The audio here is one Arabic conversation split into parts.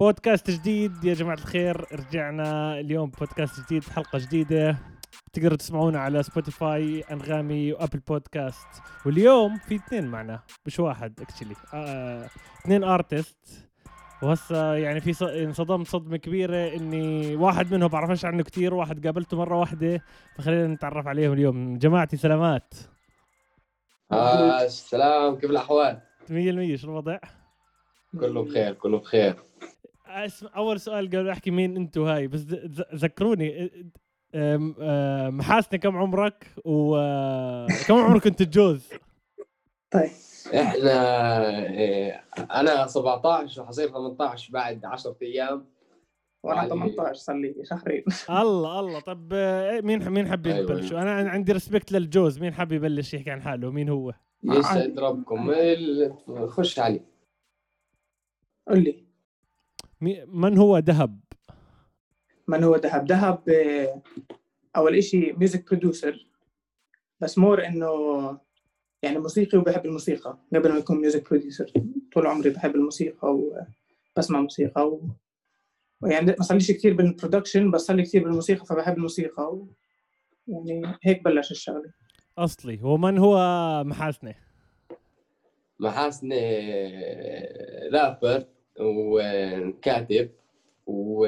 بودكاست جديد. يا جماعة الخير رجعنا اليوم بودكاست جديد حلقة جديدة. تقدروا تسمعونا على Spotify أنغامي و Apple Podcast. واليوم في اثنين معنا مش واحد actually آه، اثنين artist وهسه يعني في ص- انصدمت صدمة كبيرة إني واحد منهم بعرفش عنه كتير واحد قابلته مرة واحدة فخلينا نتعرف عليهم اليوم. جماعتي سلامات. آه السلام كيف؟ مية المية شو الوضع؟ كله بخير كله بخير. اسم أول سؤال قبل أحكي مين أنتوا هاي بس ذ- ذ- ذكروني محاسني كم عمرك؟ وكم عمرك كنت تجوز؟ طيب. إحنا إيه أنا 17 وحصير 18 بعد 10 أيام. وأنا علي. 18 صار لي شهرين. الله الله. طب آه، مين مين أيوة، يبلش أنا عندي ريسبكت للجوز. مين حاب يبلش يحكي عن حاله؟ مين هو؟ يسعد ربكم. خش علي. قل لي. من هو دهب؟ من هو دهب؟ دهب آه، أول إشي music producer بس more إنه يعني موسيقي وبحب الموسيقى. قبل ما يكون music producer طول عمري بحب الموسيقى وبسمع موسيقى و... يعني ما صار ليش كثير بال production بس صار لي كثير بالموسيقى فبحب الموسيقى و... يعني هيك بلش الشغلة. أصلي ومن هو محاسني محاسني رابر وكاتب و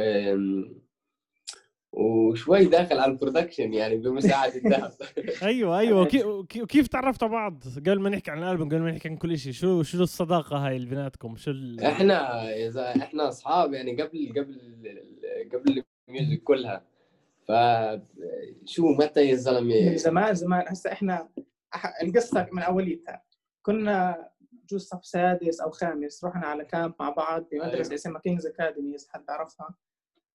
وشوي داخل على ال production يعني بمساعدة ذهب أيوه أيوه. كي- كي- كيف تعرفتوا بعض؟ قبل ما نحكي عن الألبوم قبل ما نحكي عن كل شيء شو شو الصداقة هاي اللي بيناتكم؟ شو ال... إحنا اذا إحنا أصحاب يعني قبل قبل قبل ال music كلها. فشو متى يا من زلمه زمان زمان. هسه إحنا القصة من أوليتها. كنا جوز صف سادس أو خامس رحنا على camp مع بعض بمدرسه أيوة. اسمها King's Academy إذا حد بيعرفها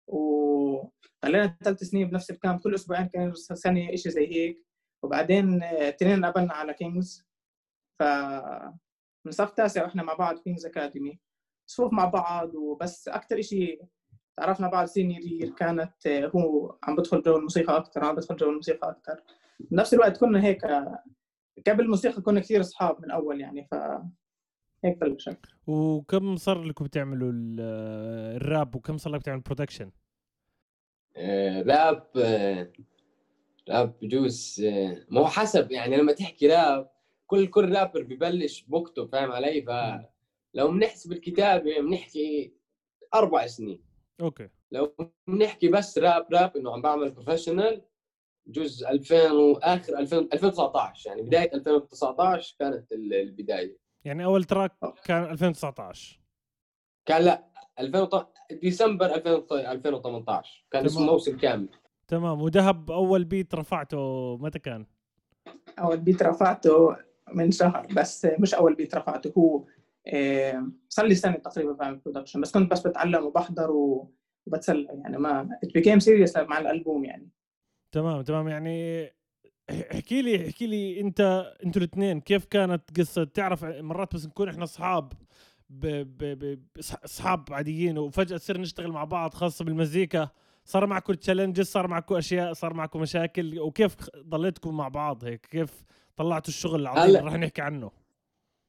وضلينا ثلاث سنين بنفس ال camp كل أسبوعين كان سنة شيء زي هيك. وبعدين آه، تنين قبلنا على King's ف من صف تاسع وإحنا مع بعض King's Academy صفوف مع بعض وبس أكثر شيء تعرفنا بعض senior year كانت آه، هو عم بدخل جو الموسيقى أكثر عم بدخل جو الموسيقى أكثر بنفس الوقت كنا هيك آه، قبل الموسيقى كنا كثير أصحاب من أول يعني ف هيك بلشت وكم صار لكم بتعملوا ال- الراب وكم صار لك بتعمل production آه، راب آه، راب بجوز آه، ما هو حسب يعني لما تحكي راب كل كل رابر ببلش بوقته فاهم علي؟ فلو بنحسب الكتابه بنحكي أربع سنين. أوكي. لو بنحكي بس راب راب إنه عم بعمل professional جزء 2000 وآخر 2000 2019 يعني بداية 2019 كانت ال- البداية. يعني أول track كان 2019 كان لا 2000 ديسمبر 2000 2018 كان اسمه. موسم كامل. تمام. ودهب أول beat رفعته متى كان؟ أول beat رفعته من شهر بس مش أول beat رفعته هو آه، صار لي سنة تقريبا بعمل production بس كنت بس بتعلم وبحضر وبتسلى يعني ما it became serious مع الألبوم يعني. تمام تمام. يعني احكي لي احكي لي انت أنتوا الاثنين كيف كانت قصة؟ تعرف مرات بس نكون إحنا اصحاب اصحاب عاديين وفجأة تصير نشتغل مع بعض خاصة بالمزيكا. صار معكم challenges صار معكم أشياء صار معكم مشاكل. وكيف ضليتكم مع بعض هيك؟ كيف طلعتوا الشغل العظيم اللي رح نحكي عنه؟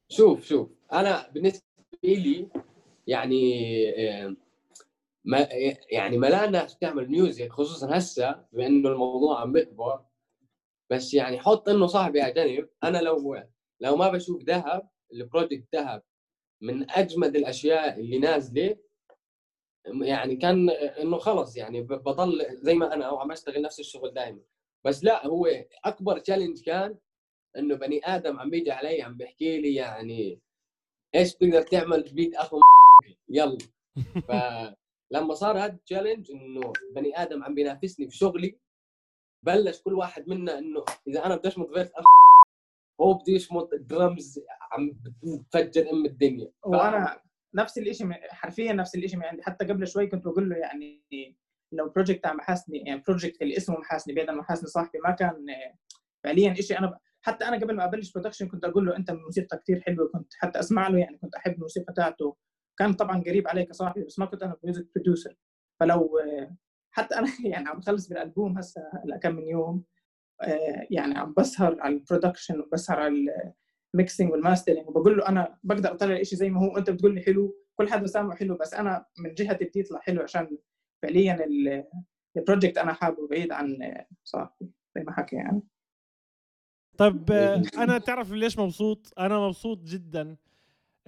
شوف شوف. أنا بالنسبة لي يعني آه، ما يعني ما لا ناس تعمل music خصوصا هسه بأنه الموضوع عم بيكبر بس يعني حط إنه صاحبي على جنب أنا لو لو ما بشوف ذهب ال project ذهب من أجمد الأشياء اللي نازلة يعني كان إنه خلص يعني بضل زي ما أنا وعم اشتغل نفس الشغل دائما بس لا هو أكبر challenge كان إنه بني آدم عم بيجي علي عم بيحكي لي يعني إيش بتقدر تعمل beat اخو يلا. فلما صار هذا ال challenge إنه بني آدم عم بينافسني في شغلي بلش كل واحد منا إنه إذا أنا بدي اشمط verse هو بده يشمط درمز عم بتفجر أم الدنيا. وأنا نفس الشيء حرفيا نفس الشيء عندي. حتى قبل شوي كنت بقول له يعني لو project تاع محاسني يعني project اللي اسمه محاسني بعيد عن محاسني صاحبي ما كان فعليا شيء أنا ب... حتى أنا قبل ما أبلش production كنت أقول له أنت موسيقى كثير حلوة كنت حتى أسمع له يعني كنت أحب الموسيقى تاعته. كان طبعا قريب علي كصاحبي بس ما كنت أنا music producer فلو حتى أنا يعني عم بخلص بالألبوم هسه هلا كم من يوم آه، يعني عم بسهر على ال production وبسهر على ال mixing وال mastering وبقول له أنا بقدر أطلع الشيء زي ما هو انت بتقول لي حلو كل حدا سامعه حلو بس أنا من جهتي بدي يطلع حلو عشان فعليا ال project أنا حابه بعيد عن صاحبي زي ما حكى يعني. طيب آه، أنا تعرف ليش مبسوط؟ أنا مبسوط جدا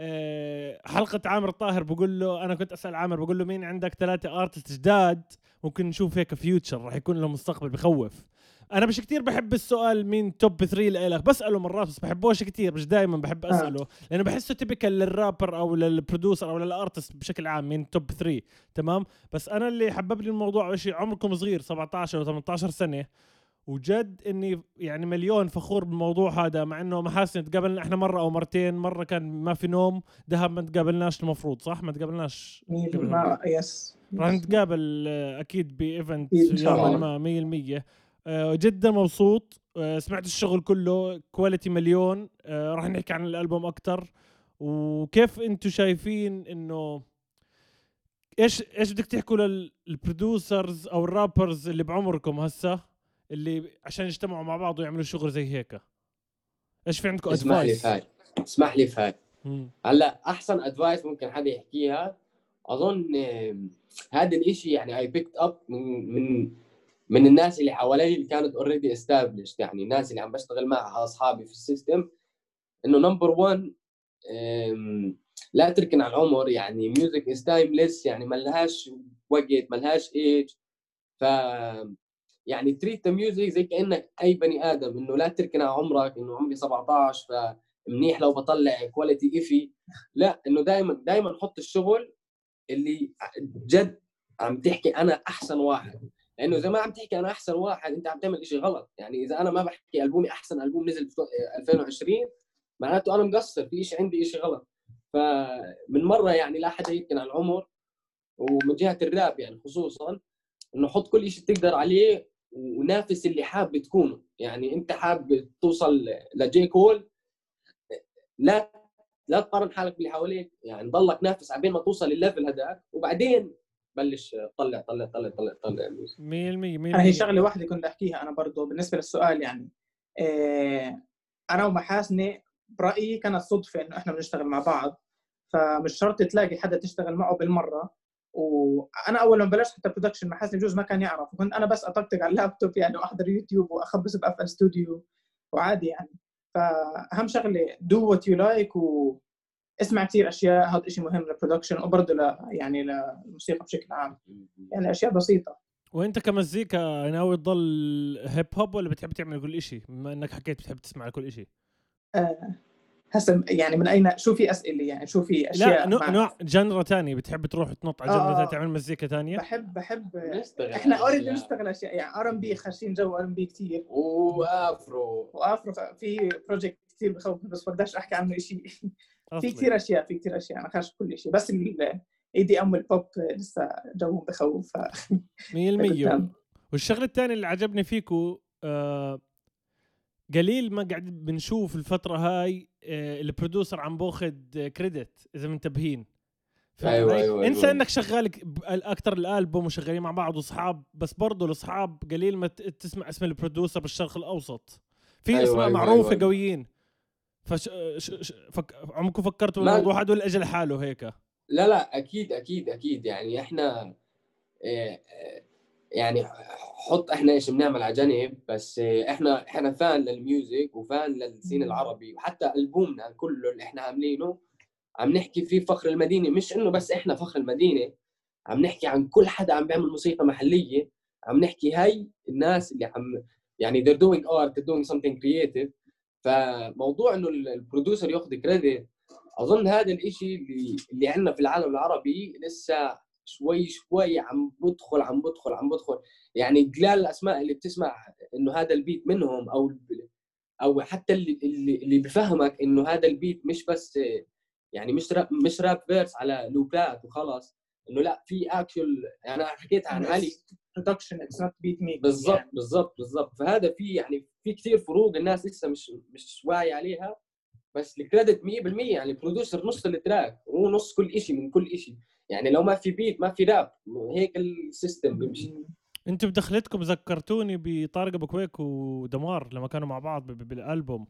آه، حلقة عامر الطاهر بقول له أنا كنت أسأل عامر بقول له مين عندك ثلاثة artist جداد؟ ممكن نشوف هيك future راح يكون له مستقبل بخوف. أنا مش كتير بحب السؤال مين top 3 لإلك. بسأله مرات بس بحبوش كتير مش دائما بحب آه. أسأله. لأنه بحسه typical لل rapper أو لل producer أو لل artist بشكل عام مين top 3 تمام؟ بس أنا اللي حبب لي الموضوع شيء عمركم صغير 17 أو 18 سنة. وجد إني يعني مليون فخور بالموضوع هذا مع إنه محاسن تقابلنا إحنا مرة أو مرتين. مرة كان ما في نوم دهب ما تقابلناش المفروض صح؟ ما تقابلناش. ما يس راح نتقابل آه، أكيد ب event يوما. ما 100% آه، جدا مبسوط. آه، سمعت الشغل كله quality مليون. راح نحكي عن الألبوم أكثر وكيف أنتم شايفين إنه إيش إيش بدك تحكوا لل producers أو ال rappers اللي بعمركم هسه؟ اللي عشان يجتمعوا مع بعض ويعملوا شغل زي هيك. إيش في عندكم اسمح لي advice فهد. اسمح لي فهد. هلأ أحسن advice ممكن حدا يحكيها أظن هذا الإشي يعني I picked up من من من الناس اللي حوالي اللي كانت already established يعني الناس اللي عم بشتغل معها أصحابي في ال system إنه number 1 لا تركن على العمر يعني music is timeless يعني ما لهاش وقت ما لهاش ايج ف يعني treat music زي كأنك أي بني آدم إنه لا تركن على عمرك إنه عمري 17 فمنيح لو بطلع quality iffy لا إنه دائما دائما حط الشغل اللي جد عم تحكي أنا أحسن واحد. لأنه إذا ما عم تحكي أنا أحسن واحد أنت عم تعمل شيء غلط. يعني إذا أنا ما بحكي ألبومي أحسن ألبوم نزل في 2020 معناته أنا مقصر في شيء عندي شيء غلط. فمن مرة يعني لا حدا يمكن على العمر ومن جهة الراب يعني خصوصا إنه حط كل شيء تقدر عليه ونافس اللي حاب تكونه يعني انت حاب توصل لـ J. Cole لا لا تقارن حالك باللي حواليك. يعني ضلك نافس عبين ما توصل للل level هذاك وبعدين بلش طلع طلع طلع طلع طلع. 100% 100% أنا هي شغلة واحدة كنت أحكيها أنا برضه بالنسبة للسؤال يعني. إيه أنا ومحاسني برأيي كانت صدفه إنه إحنا بنشتغل مع بعض فمش شرط تلاقي حدا تشتغل معه بالمرة. وأنا أول ما بلشت حتى production محاسن بجوز ما كان يعرف. كنت أنا بس أطقطق على اللابتوب يعني وأحضر يوتيوب وأخبص ب FL Studio وعادي يعني. فأهم شغلة do what you like واسمع كثير أشياء. هذا شيء مهم لل production وبرضه ل يعني للموسيقى بشكل عام. يعني أشياء بسيطة. وأنت كمزيكا ناوي تضل hip hop ولا بتحب تعمل كل شيء بما إنك حكيت بتحب تسمع كل شيء آه. هسه يعني من اين شو في أسئلة يعني؟ شو في أشياء لا نوع, مع- نوع genre تاني بتحب تروح تنط على آه، genre آه. تانية؟ تعمل مزيكا تانية؟ بحب بحب نشتغل إحنا already أشياء. نشتغل أشياء. يعني R&B خاشين جو R&B كثير و Afro. و Afro في project كثير بخوف بس بقدرش أحكي عنه شيء في. كثير أشياء في كثير أشياء. أنا خاش كل شيء بس ال E DM وال pop لسه جوهم بخوف. ف- 100% والشغلة الثانية اللي عجبني فيكو آه قليل ما قاعد بنشوف الفترة هاي آه ال producer عم بأخذ credit إذا منتبهين علي؟ أيوة، انسى أيوة. إنك شغال أكثر الألبوم وشغالين مع بعض واصحاب بس برضه الاصحاب قليل ما تسمع اسم ال producer بالشرق الأوسط في أيوة، أسماء أيوة، معروفة أيوة. قويين فش. فك... عمركم فكرتوا بالموضوع هذا ولا اجى لحاله هيك لا لا أكيد أكيد أكيد يعني إحنا إيه، يعني حط إحنا إيش بنعمل على جنب بس إحنا إحنا فان للميوزك وفان للسين العربي وحتى ألبومنا كله اللي إحنا عاملينه عم نحكي فيه فخر المدينة. مش إنه بس إحنا فخر المدينة عم نحكي عن كل حدا عم بيعمل موسيقى محلية عم نحكي هاي الناس اللي عم يعني they're doing art they're doing something creative. فموضوع إنه ال- ال producer ياخذ credit أظن هذا الإشي اللي اللي عندنا في العالم العربي لسه شوي شوي عم بدخل عم بدخل عم بدخل. يعني قلال الأسماء اللي بتسمع إنه هذا ال beat منهم أو أو حتى اللي اللي, بفهمك إنه هذا ال beat مش بس يعني مش راب مش rap verse على loopات وخلاص إنه لا في اكشن أنا حكيت عن علي production it's not beat make بالضبط بالضبط بالضبط. فهذا في يعني في كثير فروق الناس لسه مش مش واعي عليها. بس ال credit 100% يعني ال producer نص ال track هو نص كل شيء من كل شيء يعني لو ما في beat ما في راب هيك ال system بيمشي. أنتوا بدخلتكم ذكرتوني بطارق أبو كويك ودمار لما كانوا مع بعض بالألبوم.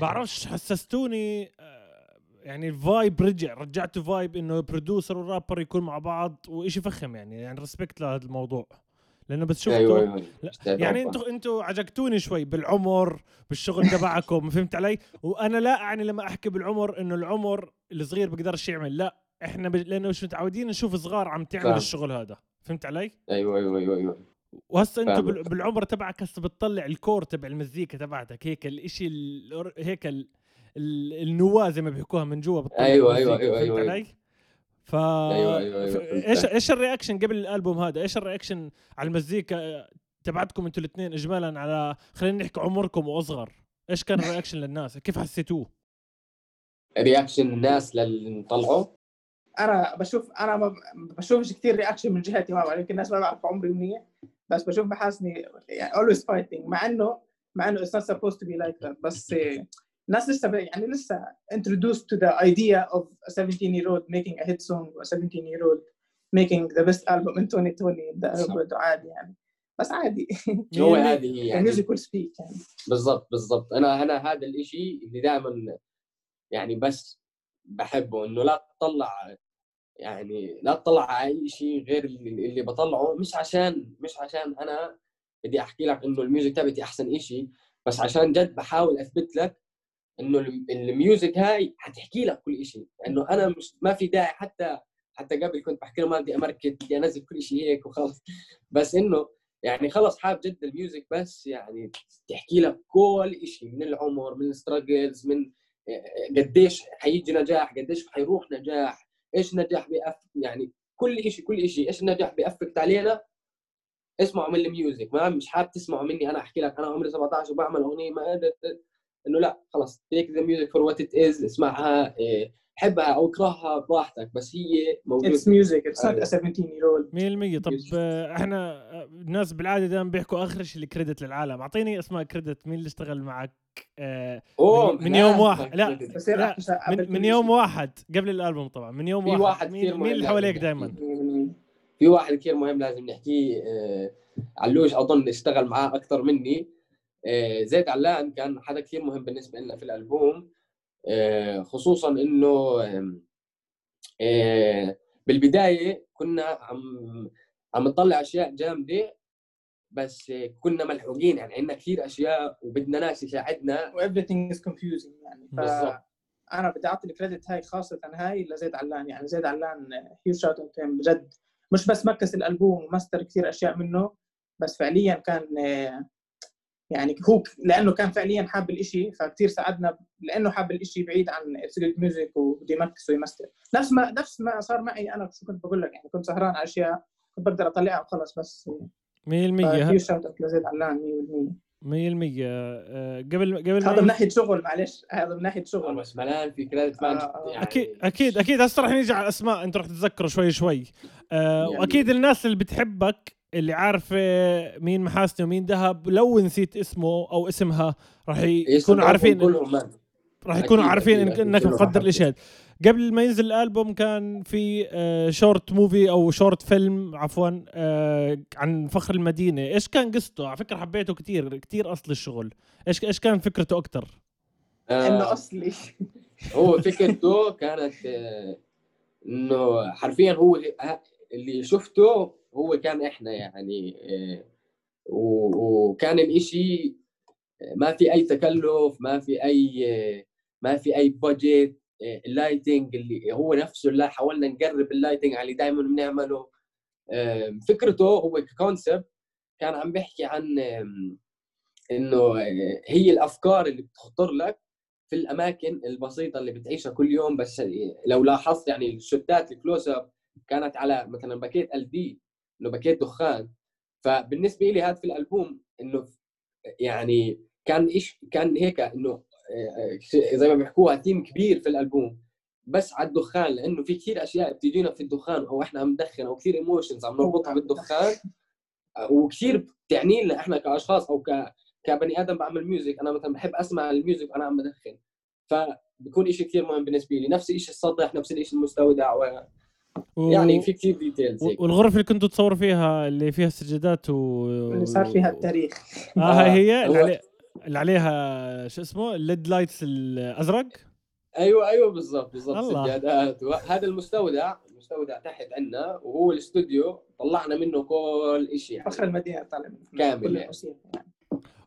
بعرفش حسستوني آه، يعني ال vibe رجع رجعتوا vibe إنه producer و rapper يكون مع بعض وإشي فخم يعني يعني respect لهذا الموضوع. لأنه بس شفتوا لا، اشتغلت يعني. أنتوا أنتوا عجقتوني شوي بالعمر بالشغل تبعكم فهمت علي؟ وأنا لا أعني لما أحكي بالعمر إنه العمر الصغير بيقدرش يعمل لا. إحنا ب... لأنه مش متعودين نشوف صغار عم تعمل فاهم. الشغل هذا. فهمت علي؟ أيوه أيوه أيوه أيوه. وهسه انت. بال... بالعمر تبعك هسه بتطلع الكور تبع المزيكا تبعتك هيك الإشي ال... هيك ال... ال... النواة زي ما بيحكوها من جوا بتطلع أيوة، أيوة، المزيكا، أيوة، فهمت أيوة، علي؟ ف أيوة، أيوة، أيوة، ف- فهمت. إيش. إيش ال reaction قبل الألبوم هذا؟ إيش ال reaction على المزيكا تبعتكم أنتوا الاثنين اجمالا على خلينا نحكي عمركم وأصغر. إيش كان ال reaction للناس؟ كيف حسيتوه؟ reaction الناس للي طلعوا؟ أنا بشوف أنا ما بشوفش كثير reaction من جهتي ما بعرف يمكن الناس ما بعرف عمري منيح بس بشوف بحاسني يعني always fighting مع إنه مع إنه it's not supposed to be like that بس الناس لسه يعني لسه introduced to the idea of a 17 year old making a hit song or a 17 year old making the best album in 2020 ده عادي يعني. بس عادي. هو هي يعني. Will speak يعني. بالضبط بالضبط. أنا أنا هذا الإشي اللي دائما يعني بس بحبه إنه لا تطلع يعني لا تطلع على أي شيء غير اللي, اللي بطلعه مش عشان مش عشان أنا بدي أحكي لك إنه ال music تبعتي أحسن إشي بس عشان جد بحاول أثبت لك إنه الم- ال music هاي حتحكي لك كل إشي. لأنه أنا مش ما في داعي حتى حتى قبل كنت بحكي له ما بدي أmarket بدي أنزل كل شيء هيك وخلص بس إنه يعني خلص حاب جد ال music بس يعني تحكي لك كل شيء من العمر من ال struggles من قديش حيجي نجاح قديش حيروح نجاح. إيش النجاح بيأف يعني كل شيء كل شيء إيش النجاح بي affect علينا اسمعوا من ال music ما مش حاب تسمعوا مني أنا أحكي لك أنا عمري 17 وبعمل أغنية ما قدرت إنه لا خلص take the music for what it is اسمعها إيه، حبها أو اكرهها براحتك بس هي موجودة. It's not أيوة. a 17 year old 100% طب إحنا الناس بالعادة دائما بيحكوا اخرج ال credit للعالم. أعطيني اسماء credit مين اللي اشتغل معك؟ آه، أوه من- يوم واحد- لا، لا، من, من. يوم واحد قبل الألبوم طبعا. من يوم واحد, واحد مين, مين اللي حواليك. دائما في واحد كثير مهم لازم نحكيه آه، علوش. أظن اشتغل معاه أكثر مني. آه، زيد علان كان حدا كثير مهم بالنسبة لنا في الألبوم. خصوصا إنه بالبداية كنا عم عم نطلع أشياء جامدة. بس كنا ملحوقين يعني عندنا كثير أشياء وبدنا ناس يساعدنا. و everything is confusing يعني. ف بالضبط. أنا بدي أعطي الكريدت هاي خاصة هاي لزيد علان. يعني زيد علان huge shout out بجد. مش بس mix الألبوم وماستر كثير أشياء منه بس فعليا كان يعني هو لأنه كان فعليا حاب الإشي فكتير ساعدنا لأنه حاب الإشي بعيد عن absolute music وبده ي mix وي master نفس ما نفس ما صار معي أنا شو كنت بقول لك يعني كنت سهران على أشياء كنت بقدر أطلعها وخلص بس 100% huge shout out لزيد علان 100% 100% آه، قبل قبل هذا من ناحية شغل معلش هذا من ناحية آه، شغل. بس ملان في credit man آه، يعني أكيد أكيد أكيد. هسه رح نيجي على الأسماء. أنتوا رح تتذكروا شوي شوي. آه يعني- وأكيد الناس اللي بتحبك اللي عارفة مين محاسنه ومين ذهب لو نسيت اسمه أو اسمها رح يكونوا عارفين كلهم راح يكونوا أكيد، عارفين أكيد، إنك مقدر راح الاشي هذا قبل ما ينزل الألبوم كان في آه، short movie أو short film عفوا آه، عن فخر المدينة. إيش كان قصته؟ على فكرة حبيته كتير كتير أصل الشغل. إيش إيش كان فكرته أكثر إنه آه، أصلي. هو فكرته كانت آه، إنه حرفيا هو اللي شفته هو كان إحنا يعني آه، وكان الإشي ما في أي تكلف ما في أي آه، ما في أي budget ال lighting اللي هو نفسه اللي حاولنا نقرب ال lighting على اللي دائما بنعمله. آه، فكرته هو ك concept كان عم بيحكي عن إنه آه، هي الأفكار اللي بتخطر لك في الأماكن البسيطة اللي بتعيشها كل يوم. بس لو لاحظت يعني ال shots ال close up كانت على مثلا باكيت LD إنه باكيت دخان. فبالنسبة لي هذا في الألبوم إنه يعني كان إيش كان هيك إنه آه، آه، زي ما بيحكوها تيم كبير في الألبوم. بس على الدخان لأنه في كثير أشياء بتجينا في الدخان أو إحنا عم ندخن أو كثير emotions عم نربطها بالدخان. وكثير بتعني لنا إحنا كأشخاص أو ك كبني آدم بعمل music أنا مثلا بحب أسمع ال music وأنا عم بدخن. فبكون شيء كثير مهم بالنسبة لي. نفس الشيء السطح نفس الشيء المستودع و... و... يعني في كثير details والغرف اللي كنتوا تصوروا فيها اللي فيها السجادات و اللي صار فيها التاريخ. آه هاي هي اللي. اللي عليها شو اسمه ال LED lights الأزرق؟ أيوه أيوه بالضبط بالضبط. سجادات هذا المستودع المستودع تحت عندنا وهو الاستوديو طلعنا منه كل شيء يعني. فخر المدينة طالع من كامل كل يعني. يعني.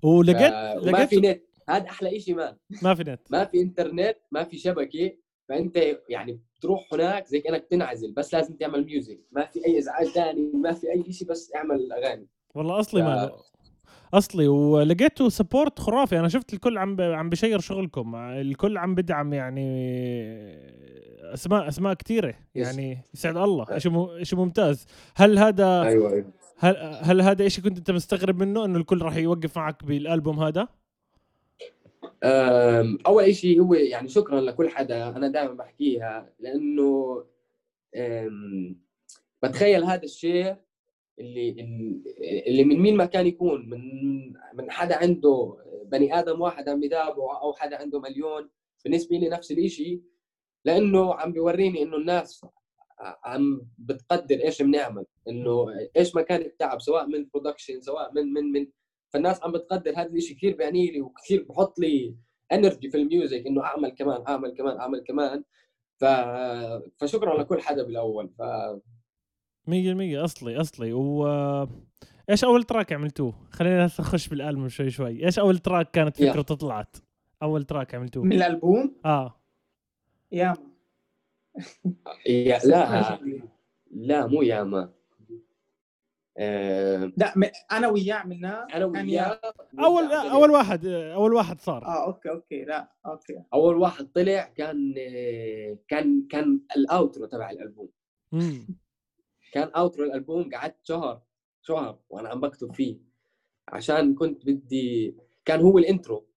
ولقيت ف- لقيت في نت هذا أحلى شيء man ما في نت. ما في إنترنت ما في شبكة فأنت يعني بتروح هناك زي كأنك تنعزل بس لازم تعمل music ما في أي إزعاج ثاني ما في أي شيء بس اعمل أغاني. والله أصلي ف- ما أصلي ولقيته support خرافي. أنا شفت الكل عم. عم بشير شغلكم. الكل عم بدعم يعني أسماء أسماء كثيره يعني يسعد الله. شيء. شيء ممتاز. هل هذا أيوه أيوه. هل هل هذا شيء كنت أنت مستغرب منه إنه الكل راح يوقف معك بالألبوم هذا؟ أول شيء هو يعني شكرا لكل حدا أنا دائما بحكيها لأنه بتخيل هذا الشيء اللي اللي من مين ما كان يكون من من حدا عنده بني آدم واحد عم يتابعه أو حدا عنده مليون بالنسبة لي نفس الشيء لأنه عم بيوريني إنه الناس عم بتقدر إيش بنعمل إنه إيش ما كان التعب سواء من production سواء من من من فالناس عم بتقدر هذا الشيء كثير بيعني لي وكثير بحط لي energy في ال music إنه أعمل كمان أعمل كمان أعمل كمان. ف... فشكرا لكل حدا بالأول. ف... مية المية أصلي أصلي. و إيش أول track عملتوه؟ خلينا هسه نخش بالألبوم شوي شوي. إيش أول track كانت. فكرته طلعت؟ أول track عملتوه. من الألبوم؟ آه. ياما. يا لا. لا مو ياما. آه، لا أنا وياه عملناه. أنا وياه. أول أول واحد أول واحد صار. آه okay okay. لا okay. أول واحد طلع كان آه، كان كان ال outro تبع الألبوم. كان outro الالبوم قعدت شهر شهر وأنا عم بكتب فيه عشان كنت بدي كان هو ال intro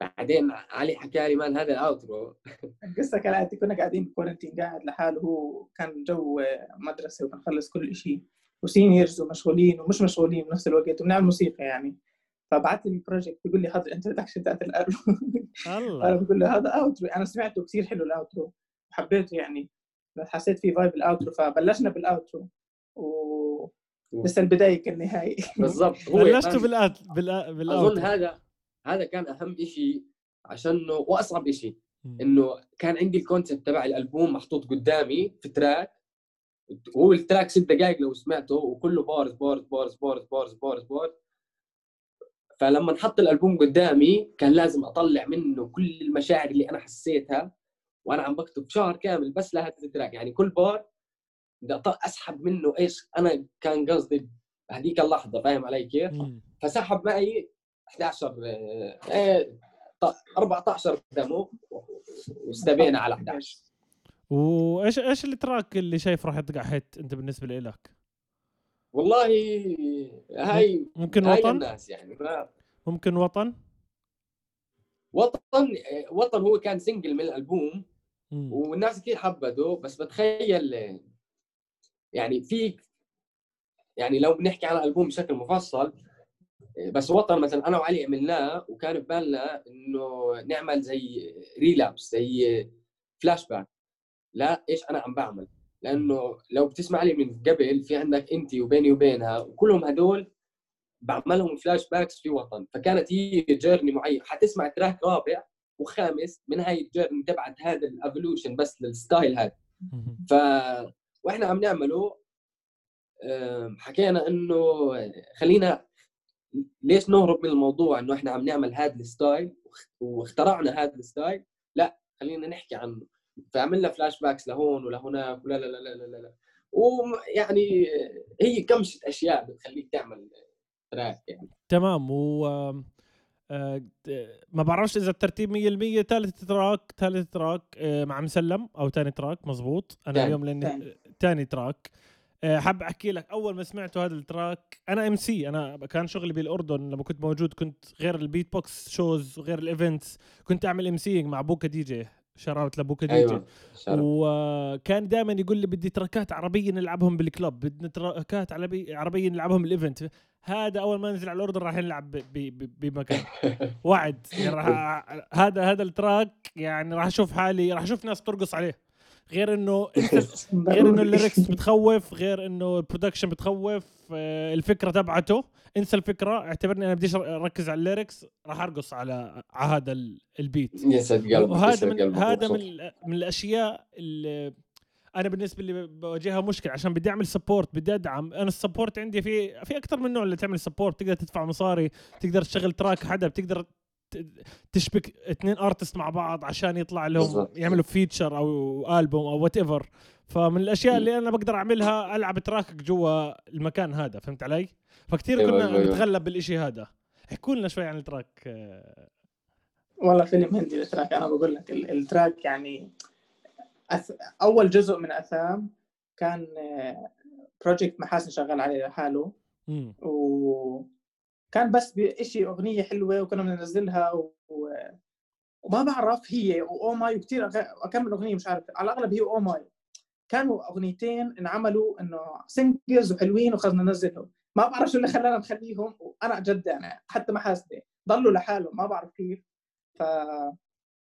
بعدين علي حكى لي man هذا ال outro القصة كالاتي كنا قاعدين ب quarantine قاعد لحاله هو كان جو مدرسة وبنخلص كل شيء و seniors ومشغولين ومش مشغولين بنفس الوقت وبنعمل موسيقى يعني. فبعت لي ال project بيقول لي هذا ال introduction تاعت الالبوم أنا الله بقول له هذا outro أنا سمعته كثير حلو ال outro وحبيته يعني. حسيت فيه vibe ال outro فبلشنا بال outro و لسه البداية كالنهايه بالضبط. هو بلشتوا بال out بالآ... أظن بال out هذا هذا كان أهم شيء عشان وأصعب شيء إنه كان عندي ال concept تبع الألبوم محطوط قدامي في track وهو ال track ست دقائق لو سمعته وكله bars bars bars bars bars bars bars. فلما نحط الألبوم قدامي كان لازم أطلع منه كل المشاعر اللي أنا حسيتها. وأنا عم بكتب شهر كامل بس لهذا ال track يعني كل بار بدي أسحب منه إيش أنا كان قصدي هذيك اللحظة فاهم علي كيف؟ فسحب معي 11 آه، آه، ط- 14 demo واستبينا على 11 وإيش إيش ال track اللي شايف راح يطقع hit أنت بالنسبة لك والله هاي ممكن هاي وطن؟ الناس يعني ما- ممكن وطن؟ وطن وطن هو كان single من الألبوم. والناس كثير حبته بس بتخيل يعني في يعني لو بنحكي عن الألبوم بشكل مفصل بس وطن مثلا أنا وعلي عملناه وكان ببالنا إنه نعمل زي relapse زي فلاش باك لا إيش أنا عم بعمل لأنه لو بتسمع لي من قبل في عندك انت وبيني وبينها وكلهم هدول بعملهم flashbacks في وطن فكانت هي journey معين حتسمع track رابع وخامس من هاي ال journey تبعت هذا ال evolution بس لل style هذا. ف وإحنا عم نعمله حكينا إنه خلينا ليش نهرب من الموضوع إنه إحنا عم نعمل هذا ال style واخ- واخترعنا هذا ال style لا خلينا نحكي عنه فعملنا flashbacks لهون ولهناك ولا لا لا لا لا لا, لا. ويعني هي كمشة أشياء بتخليك تعمل track يعني تمام و آه، ما بعرفش إذا الترتيب 100% ثالث track ثالث track آه، مع مسلم أو ثاني track مزبوط أنا تاني. اليوم لأني تاني. ثاني track آه، حاب أحكي لك أول ما سمعته هذا ال track أنا MC أنا كان شغلي بالأردن لما كنت موجود كنت غير ال beatbox shows وغير ال events كنت أعمل MC مع بوكا دي جي shout out لبوكا دي جي أيوه شرف. وكان دائما يقول لي بدي تراكات عربية نلعبهم بال club بدنا تراكات عربي- عربية نلعبهم بال event هذا أول ما ننزل على الأردن راح نلعب بمكان. وعد يعني راح هذا هذا ال track يعني راح أشوف حالي راح أشوف ناس ترقص عليه. غير إنه غير إنه ال lyrics بتخوف غير إنه ال production بتخوف آه، الفكرة تبعته. انسى الفكرة اعتبرني أنا بديش أركز على ال lyrics راح أرقص على على هذا ال- ال beat يسعد قلبك يسعد من هذا. من من الأشياء اللي أنا بالنسبة لي بواجهها مشكلة عشان بدي أعمل support بدي أدعم. أنا ال support عندي في في أكثر من نوع اللي تعمل support تقدر تدفع مصاري تقدر تشغل track حدا بتقدر تشبك اثنين artist مع بعض عشان يطلع لهم. يعملوا feature أو البوم أو whatever فمن الأشياء اللي أنا بقدر أعملها ألعب track ك جوا المكان هذا فهمت علي؟ فكتير أيوة، كنا أيوة، أيوة. نتغلب بالإشي هذا. احكوا لنا شوي عن ال track والله فيلم هندي ال track أنا بقول لك ال- ال track يعني أث... أول جزء من أثام كان project محاسن شغال عليه لحاله. وكان بس بشيء أغنية حلوة وكنا بننزلها و... و- وما بعرف هي و oh my وكثير. اكمل أغنية مش عارف. على الأغلب هي oh my. كانوا أغنيتين انعملوا إنه singles وحلوين وخلنا ننزلهم. ما بعرف شو اللي خلانا نخليهم. وأنا جد يعني حتى محاسنه ضلوا لحالهم. ما بعرف كيف. ف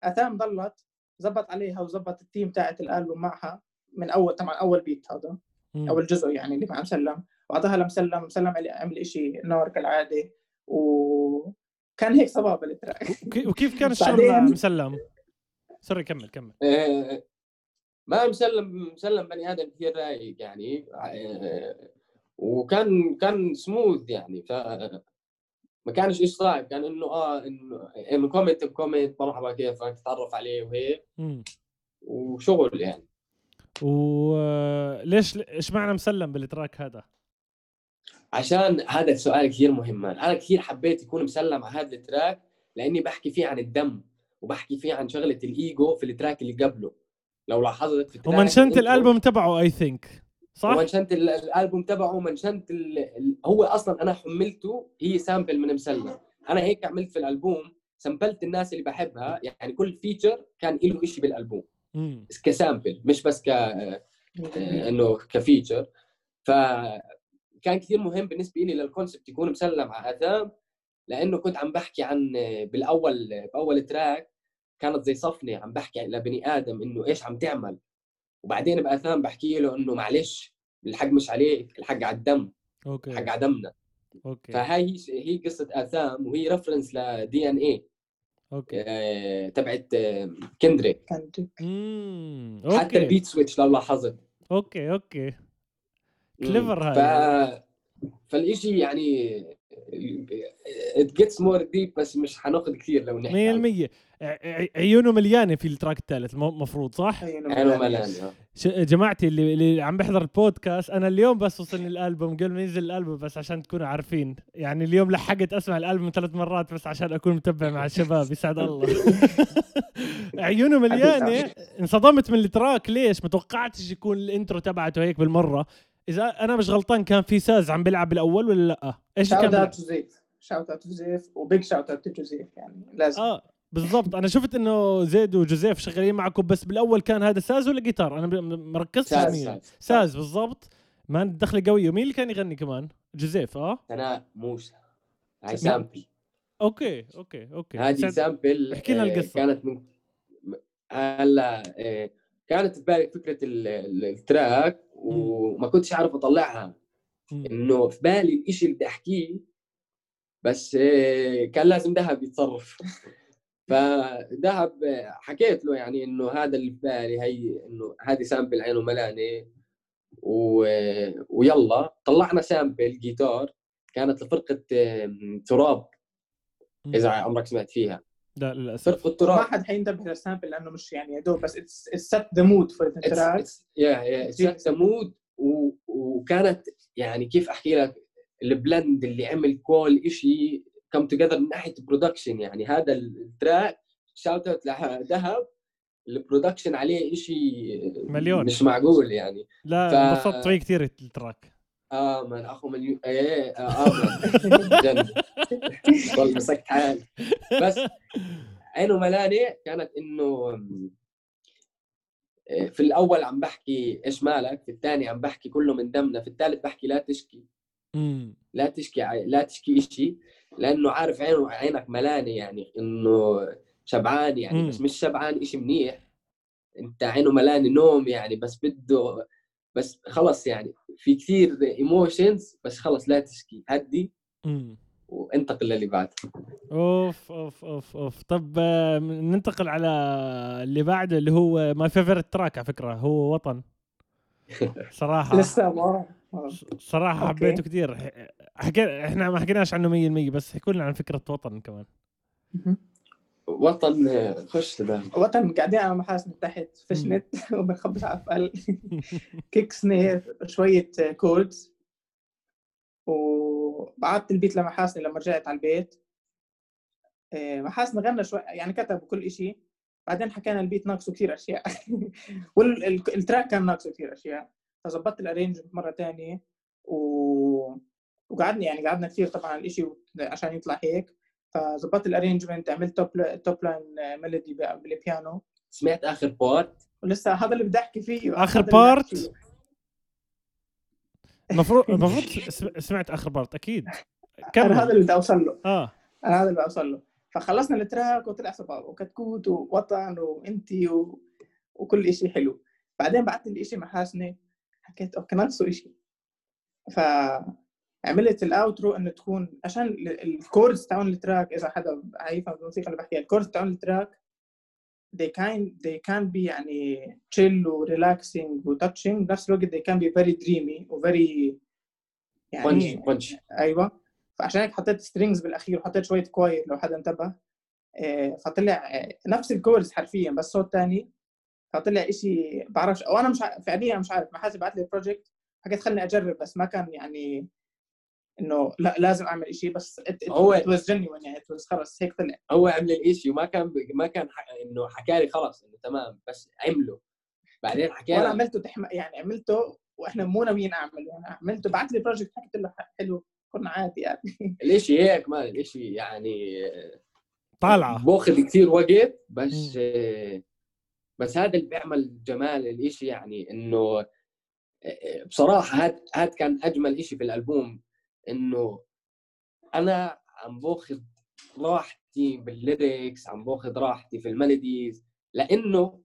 أثام ضلت. زبط عليها وزبط التيم تاعت الالبوم معها من أول طبعا أول beat هذا. أول جزء يعني اللي مع مسلم. وبعدها لمسلم مسلم عمل- عمل شيء نار كالعاده وكان هيك صبابه ال track. وكي- وكيف كان الشغل مع مسلم؟ sorry كمل كمل. آه، ما مسلم مسلم بني آدم كثير رايق يعني آه، وكان كان سموث يعني ف ما كانش إيش صعب كان إنه آه إنه انه comment ب comment مرحبا كيفك تتعرف عليه وهيك. وشغل يعني. وليش إيش معنى مسلم بال track هذا؟ عشان هذا السؤال كثير مهم. أنا كثير حبيت يكون مسلم على هذا ال track لأني بحكي فيه عن الدم وبحكي فيه عن شغلة الإيجو في ال track اللي قبله. لو لاحظت في ومنشنت الألبوم تبعه I think صح؟ ومنشنت ال- الألبوم تبعه ومنشنت ال... ال- هو أصلا أنا حملته هي sample من مسلم أنا هيك عملت في الألبوم سامبلت الناس اللي بحبها يعني كل feature كان له شيء بالألبوم مم. ك sample مش بس ك آه، إنه ك feature فكان كثير مهم بالنسبة لي لل concept يكون مسلم على اثام لأنه كنت عم بحكي عن بالأول بأول track كانت زي صفنة عم بحكي لبني آدم إنه إيش عم تعمل وبعدين باثام بحكي له إنه معلش الحق مش عليك الحق على الدم okay. الحق على دمنا. okay. فهاي هي قصة آثام وهي reference ل DNA okay تبعت كندريك كان امم حتى okay. ال beat switch لو لاحظت. okay okay. مم. Clever ف... هاي. فالإشي يعني it gets more deep بس مش حناخذ كثير لو نحكي عنه. 100% ع- ع- عيونه مليانة في ال track الثالث المفروض صح؟ عينه ملان آه. جماعتي اللي, اللي عم بيحضر البودكاست أنا اليوم بس وصلني الألبوم قبل ما ينزل الألبوم بس عشان تكونوا عارفين. يعني اليوم لحقت أسمع الألبوم ثلاث مرات بس عشان أكون متبع مع الشباب يسعد الله. عيونه مليانة. انصدمت من ال track ليش؟ ما توقعتش يكون ال intro تبعته هيك بالمرة. إذا أنا مش غلطان كان في ساز عم بيلعب بالأول ولا لأ؟ إيش shout كان out to زيد shout out to زيد و big shout out to جوزيف يعني. لازم. آه بالضبط. أنا شفت إنه زيد وجوزيف شغالين معكم بس بالأول كان هذا ساز ولا جيتار أنا ما ركزتش ساز ساز. ساز بالضبط. ما دخله قويه ومين اللي كان يغني كمان؟ جوزيف آه؟ سناء موسى. هاي. sample okay okay okay. هذه sample احكي لنا آه، القصة. كانت من هلا آه، كانت في بالي فكرة ال- ال- ال track وما كنتش عارف أطلعها. إنه في بالي الإشي اللي بدي أحكيه بس آه، كان لازم ذهب يتصرف. فذهب آه، حكيت له يعني إنه هذا اللي في بالي هي إنه هذه sample عينه ملانه و... ويلا طلعنا sample جيتار. كانت لفرقة تراب. إذا عمرك سمعت فيها. لا للأسف. فرقه ما حد حينتبه لل sample لأنه مش يعني يا دوب بس it's set the mood for the track yeah yeah set mood وكانت يعني كيف أحكي لك ال blend اللي عمل كل إشي came together من ناحية production يعني هذا ال track shout out لذهب ال production عليه إشي مليون. مش معقول يعني. لا ف- انبسطت فيه كثير ال track. آه من اخو مليون إيه آه آه، جد والله مسكت حالي. بس عينه ملانة كانت إنه آه، في الأول عم بحكي إيش مالك في الثاني عم بحكي كله من دمنا في الثالث بحكي لا تشكي. لا تشكي لا تشكي شيء لأنه عارف عينه عينك ملانة يعني إنه شبعان يعني. بس مش شبعان شيء منيح. أنت عينه ملان نوم يعني بس بده بس خلص يعني في كثير emotions بس خلص لا تشكي هدي. وانتقل للي بعده أوف أوف أوف أوف. طب آه، ننتقل على اللي بعده اللي هو my favorite track على فكرة هو وطن. صراحة. لسه ما صراحة okay. حبيته كثير. حكي إحنا ما حكيناش عنه 100% بس حكوا لنا عن فكرة وطن كمان. وطن خش تمام وطن قاعدين على محاسن تحت فشنت وبنخبص على vocal kick snare شوية chords وبعثت ال beat لمحاسن لما رجعت على البيت. إيه، محاسن غنى شوي يعني كتب كل إشي. بعدين حكينا ال beat ناقصه كثير أشياء. وال track كان ناقصه كثير أشياء. فظبطت ال arrangement مرة تانية. و... وقعدنا يعني قعدنا كثير طبعا على الإشي عشان يطلع هيك. فظبطت ال arrangement عملت top top line melody بالبيانو سمعت آخر part ولسه هذا اللي بدي أحكي فيه؟ أحكي فيه. المفروض المفروض سم- سمعت آخر part أكيد. أنا هذا كمل اللي بدي أوصل له. آه. أنا هذا اللي بدي أوصل له. فخلصنا ال track وطلع صباب وكتكوت ووطن وإنتي و... وكل شيء حلو. بعدين بعثت لي شيء محاسنة. حكيت okay ناقصه شيء فعملت ال outro إنه تكون عشان ال- ال chords تاعون ال track إذا حدا عارف الموسيقى اللي بحكيها ال chords تاعون ال track they can they can be يعني chill و relaxing و touching بنفس الوقت they can be very dreamy و very punch يعني punch أيوه. فعشان هيك حطيت strings بالأخير وحطيت شوية choir لو حدا انتبه. آه، فطلع نفس الكورس حرفيا بس صوت تاني. فطلع إشي بعرفش أو أنا مش فعليا مش عارف محاسب بعت لي ال project حكيت خلني أجرب بس ما كان يعني إنه لا لازم أعمل إشي بس هو- it was genuine يعني it was خلص هيك طلع. هو عمل الإشي وما كان ما كان. إنه حكى لي خلص إنه تمام بس عمله. بعدين حكى وأنا لي. عملته تحم... يعني عملته وإحنا مو ناويين أعمله يعني عملته بعت لي project حكيت له حلو كنا عادي يعني. الإشي هيك man الإشي يعني طالعة. بأخذ كثير وقت بس بس هذا اللي بيعمل جمال الإشي يعني إنه بصراحة هاد هاد كان أجمل إشي في الألبوم. إنه أنا عم باخذ راحتي بال lyrics عم باخذ راحتي في ال melodies لإنه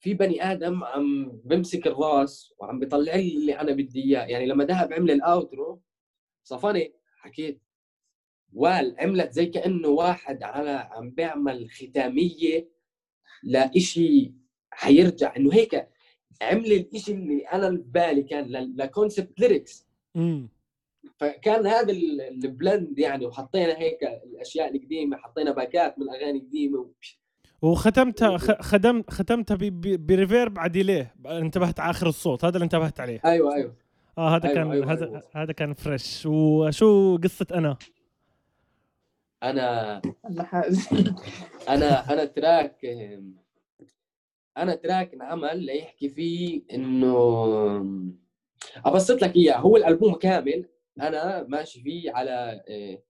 في بني آدم عم بمسك الراس وعم بيطلع لي اللي أنا بدي إياه. يعني لما دهب عمل ال outro صفني حكيت وال عملت زي كأنه واحد على عم بيعمل ختامية لإشي حيرجع. إنه هيك عمل الإشي اللي أنا ببالي كان لكونسبت ليركس فكان هذا ال- البلند يعني وحطينا هيك الأشياء القديمة حطينا باكات من أغاني قديمة و- وختمتها خ- خدم ختمتها ب- ب- بريفيرب على ديليه. انتبهت على آخر الصوت هذا اللي انتبهت عليه. أيوه أيوه. آه هذا أيوة، كان أيوة، هذا أيوة. هذا كان فريش. وشو قصة أنا؟ أنا أنا أنا track أنا track انعمل ليحكي فيه إنه أبسط لك إياه هو الألبوم كامل أنا ماشي فيه على آه،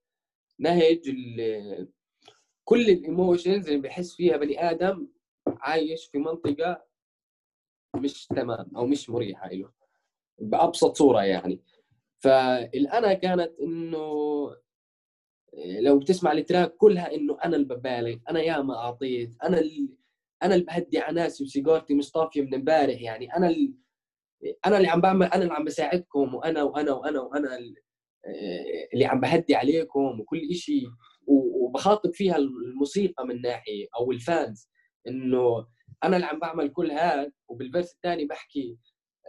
نهج كل ال emotions اللي بحس فيها بني آدم عايش في منطقة مش تمام أو مش مريحة له بأبسط صورة يعني. فالأنا كانت إنه لو بتسمع ال track كلها إنه أنا اللي ببالغ أنا ياما أعطيت أنا اللي أنا اللي بهدي على ناسي وسيجارتي مش طافية من امبارح يعني أنا اللي أنا اللي عم بعمل أنا اللي عم بساعدكم وأنا وأنا وأنا وأنا ال- اللي عم بهدي عليكم وكل شيء وبخاطب فيها الموسيقى من ناحية أو ال fans إنه أنا اللي عم بعمل كل هذا وبال verse الثاني بحكي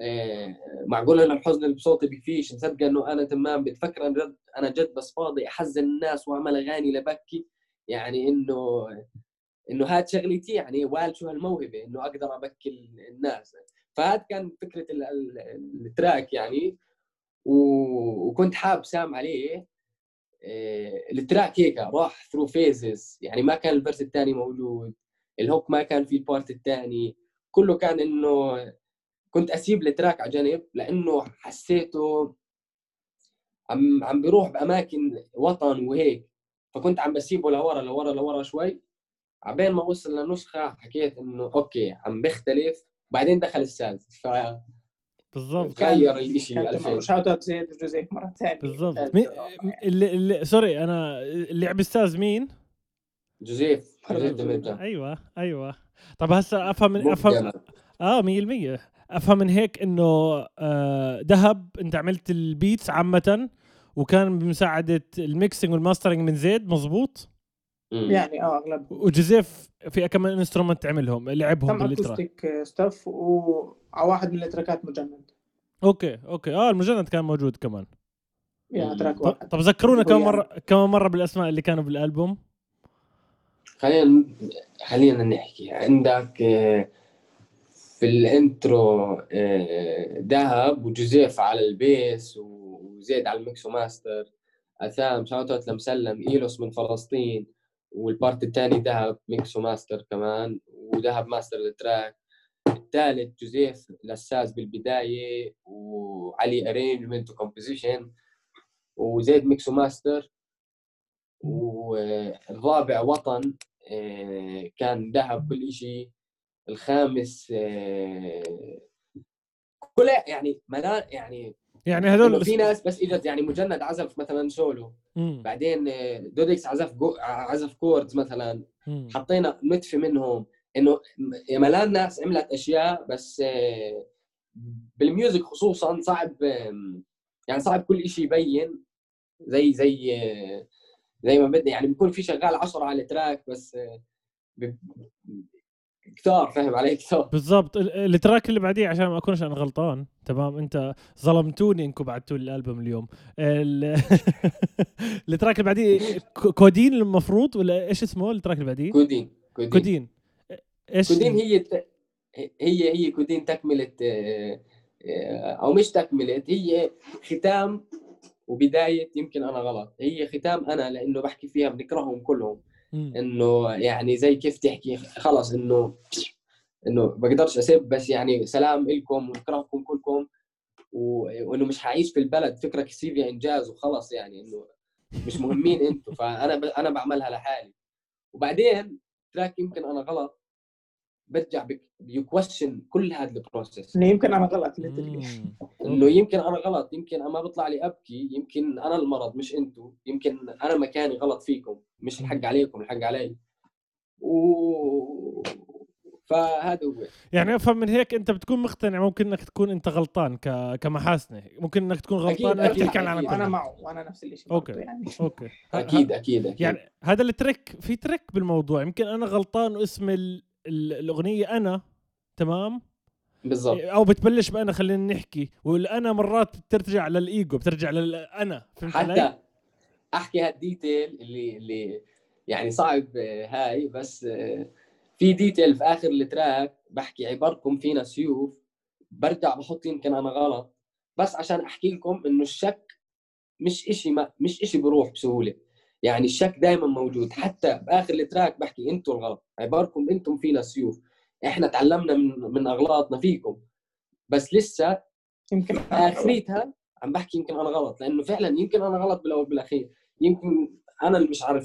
آه، معقول أنا الحزن اللي بصوتي بكفيش مصدقه إنه أنا تمام. بتفكر أنا جد أنا جد بس فاضي. أحزن الناس وأعمل أغاني لبكي. يعني إنه إنه هاد شغلتي يعني وال شو هالموهبة إنه أقدر أبكي الناس. فهاد كان فكرة ال- ال- ال track يعني. وكنت حاب سام عليه آه، ال track هيك راح through phases يعني ما كان ال verse الثاني موجود الهوك ما كان في البارت الثاني كله كان إنه كنت أسيب التراك على جنب لإنه حسيته عم عم بيروح بأماكن وطن وهيك. فكنت عم بسيبه لورا لورا لورا شوي. عبين ما وصل لنسخة حكيت إنه أوكي عم بيختلف. بعدين دخل السادس فغير بالضبط. الشيء كان 2000 شاوت أوت زيد وجوزيف مرة ثانية. بالضبط. مين اللي, اللي سوري أنا اللي لعب أستاذ مين؟ جوزيف. أيوه أيوه. طب هسه أفهم من افهم. آه 100% أفهم من هيك إنه آه دهب أنت عملت ال beats عامة وكان بمساعدة ال mixing وال mastering من زيد مزبوط. يعني آه أغلب. وجوزيف في كمان instrument عملهم لعبهم كم بال track acoustic stuff وعلى واحد من التراكات مجند. okay okay. آه المجند كان موجود كمان. يعني. track طب, واحد. طب ذكرونا كم مرة كم مرة بالأسماء اللي كانوا بالألبوم؟ خلينا خلينا نحكي. عندك آه، في ال intro آه، دهب وجوزيف على ال bass وزيد على ال mix و master أثام shout out لمسلم إيلوس من فلسطين. وال part الثاني دهب mix و master كمان ودهب master ال track الثالث جوزيف الاساس بالبداية وعلي arrangement و composition وزيد mix و master والرابع وطن آه، كان دهب كل شيء الخامس آه، كلها يعني ملا يعني يعني إنه هذول في ناس بس إجت يعني مجند عزف مثلا سولو. بعدين آه، دوديكس عزف جو عزف chords مثلا مم. حطينا نتفه منهم إنه ملان ناس عملت أشياء بس آه، بال music خصوصا صعب يعني صعب كل شيء يبين زي زي آه، زي ما بدنا يعني بيكون في شغال 10 على ال track بس كتار فاهم علي؟ كتار بالضبط. ال- ال track اللي بعديه عشان ما اكونش أنا غلطان تمام؟ انت ظلمتوني انكم بعتوا لي الألبوم اليوم. ال- ال track اللي بعديه كو- كودين المفروض ولا إيش اسمه ال track اللي بعديه؟ كودين كودين. كودين. إيش؟ كودين هي هي هي كودين تكملة آه، أو مش تكملة هي ختام وبداية يمكن أنا غلط. هي ختام أنا لأنه بحكي فيها بنكرههم كلهم. إنه يعني زي كيف تحكي خلص إنه إنه بقدرش اسب بس يعني سلام لكم ونكرهكم كلكم وإنه مش حعيش في البلد فكره سيفيا إنجاز وخلص يعني إنه مش مهمين أنتم فأنا. أنا بعملها لحالي. وبعدين تراك يمكن أنا غلط. برجع ب question كل هذا ال process إنه يمكن أنا غلط. إنه يمكن أنا غلط يمكن أنا ما بطلع لي أبكي يمكن أنا المرض مش أنتم يمكن أنا مكاني غلط فيكم مش الحق عليكم الحق علي. و فهذا هو. يعني أفهم من هيك أنت بتكون مقتنع ممكن إنك تكون أنت غلطان ك... كمحاسنة ممكن إنك تكون غلطان انك أكيد، تحكي عن. وأنا كله معه وأنا نفس الشيء. برضه يعني. okay. أكيد أكيد أكيد. يعني هذا ال trick في trick بالموضوع يمكن أنا غلطان واسم ال... ال... الأغنية أنا تمام؟ بالضبط. أو بتبلش بأنا خلينا نحكي والأنا مرات بترجع للإيجو بترجع للأنا فهمت علي؟ حتى أحكي هال detail اللي اللي يعني صعب هاي بس في detail في آخر ال track بحكي عباركم فينا سيوف برجع بحط يمكن أنا غلط بس عشان أحكي لكم إنه الشك مش إشي ما مش إشي بروح بسهولة. يعني الشك دائما موجود. حتى بآخر التراك بحكي أنتم الغلط. عباركم أنتم فينا سيوف. إحنا تعلمنا من من أغلاطنا فيكم. بس لسه يمكن. اخريتها عم بحكي يمكن أنا غلط. لأنه فعلا يمكن أنا غلط بالأول بالأخير. يمكن أنا اللي مش عارف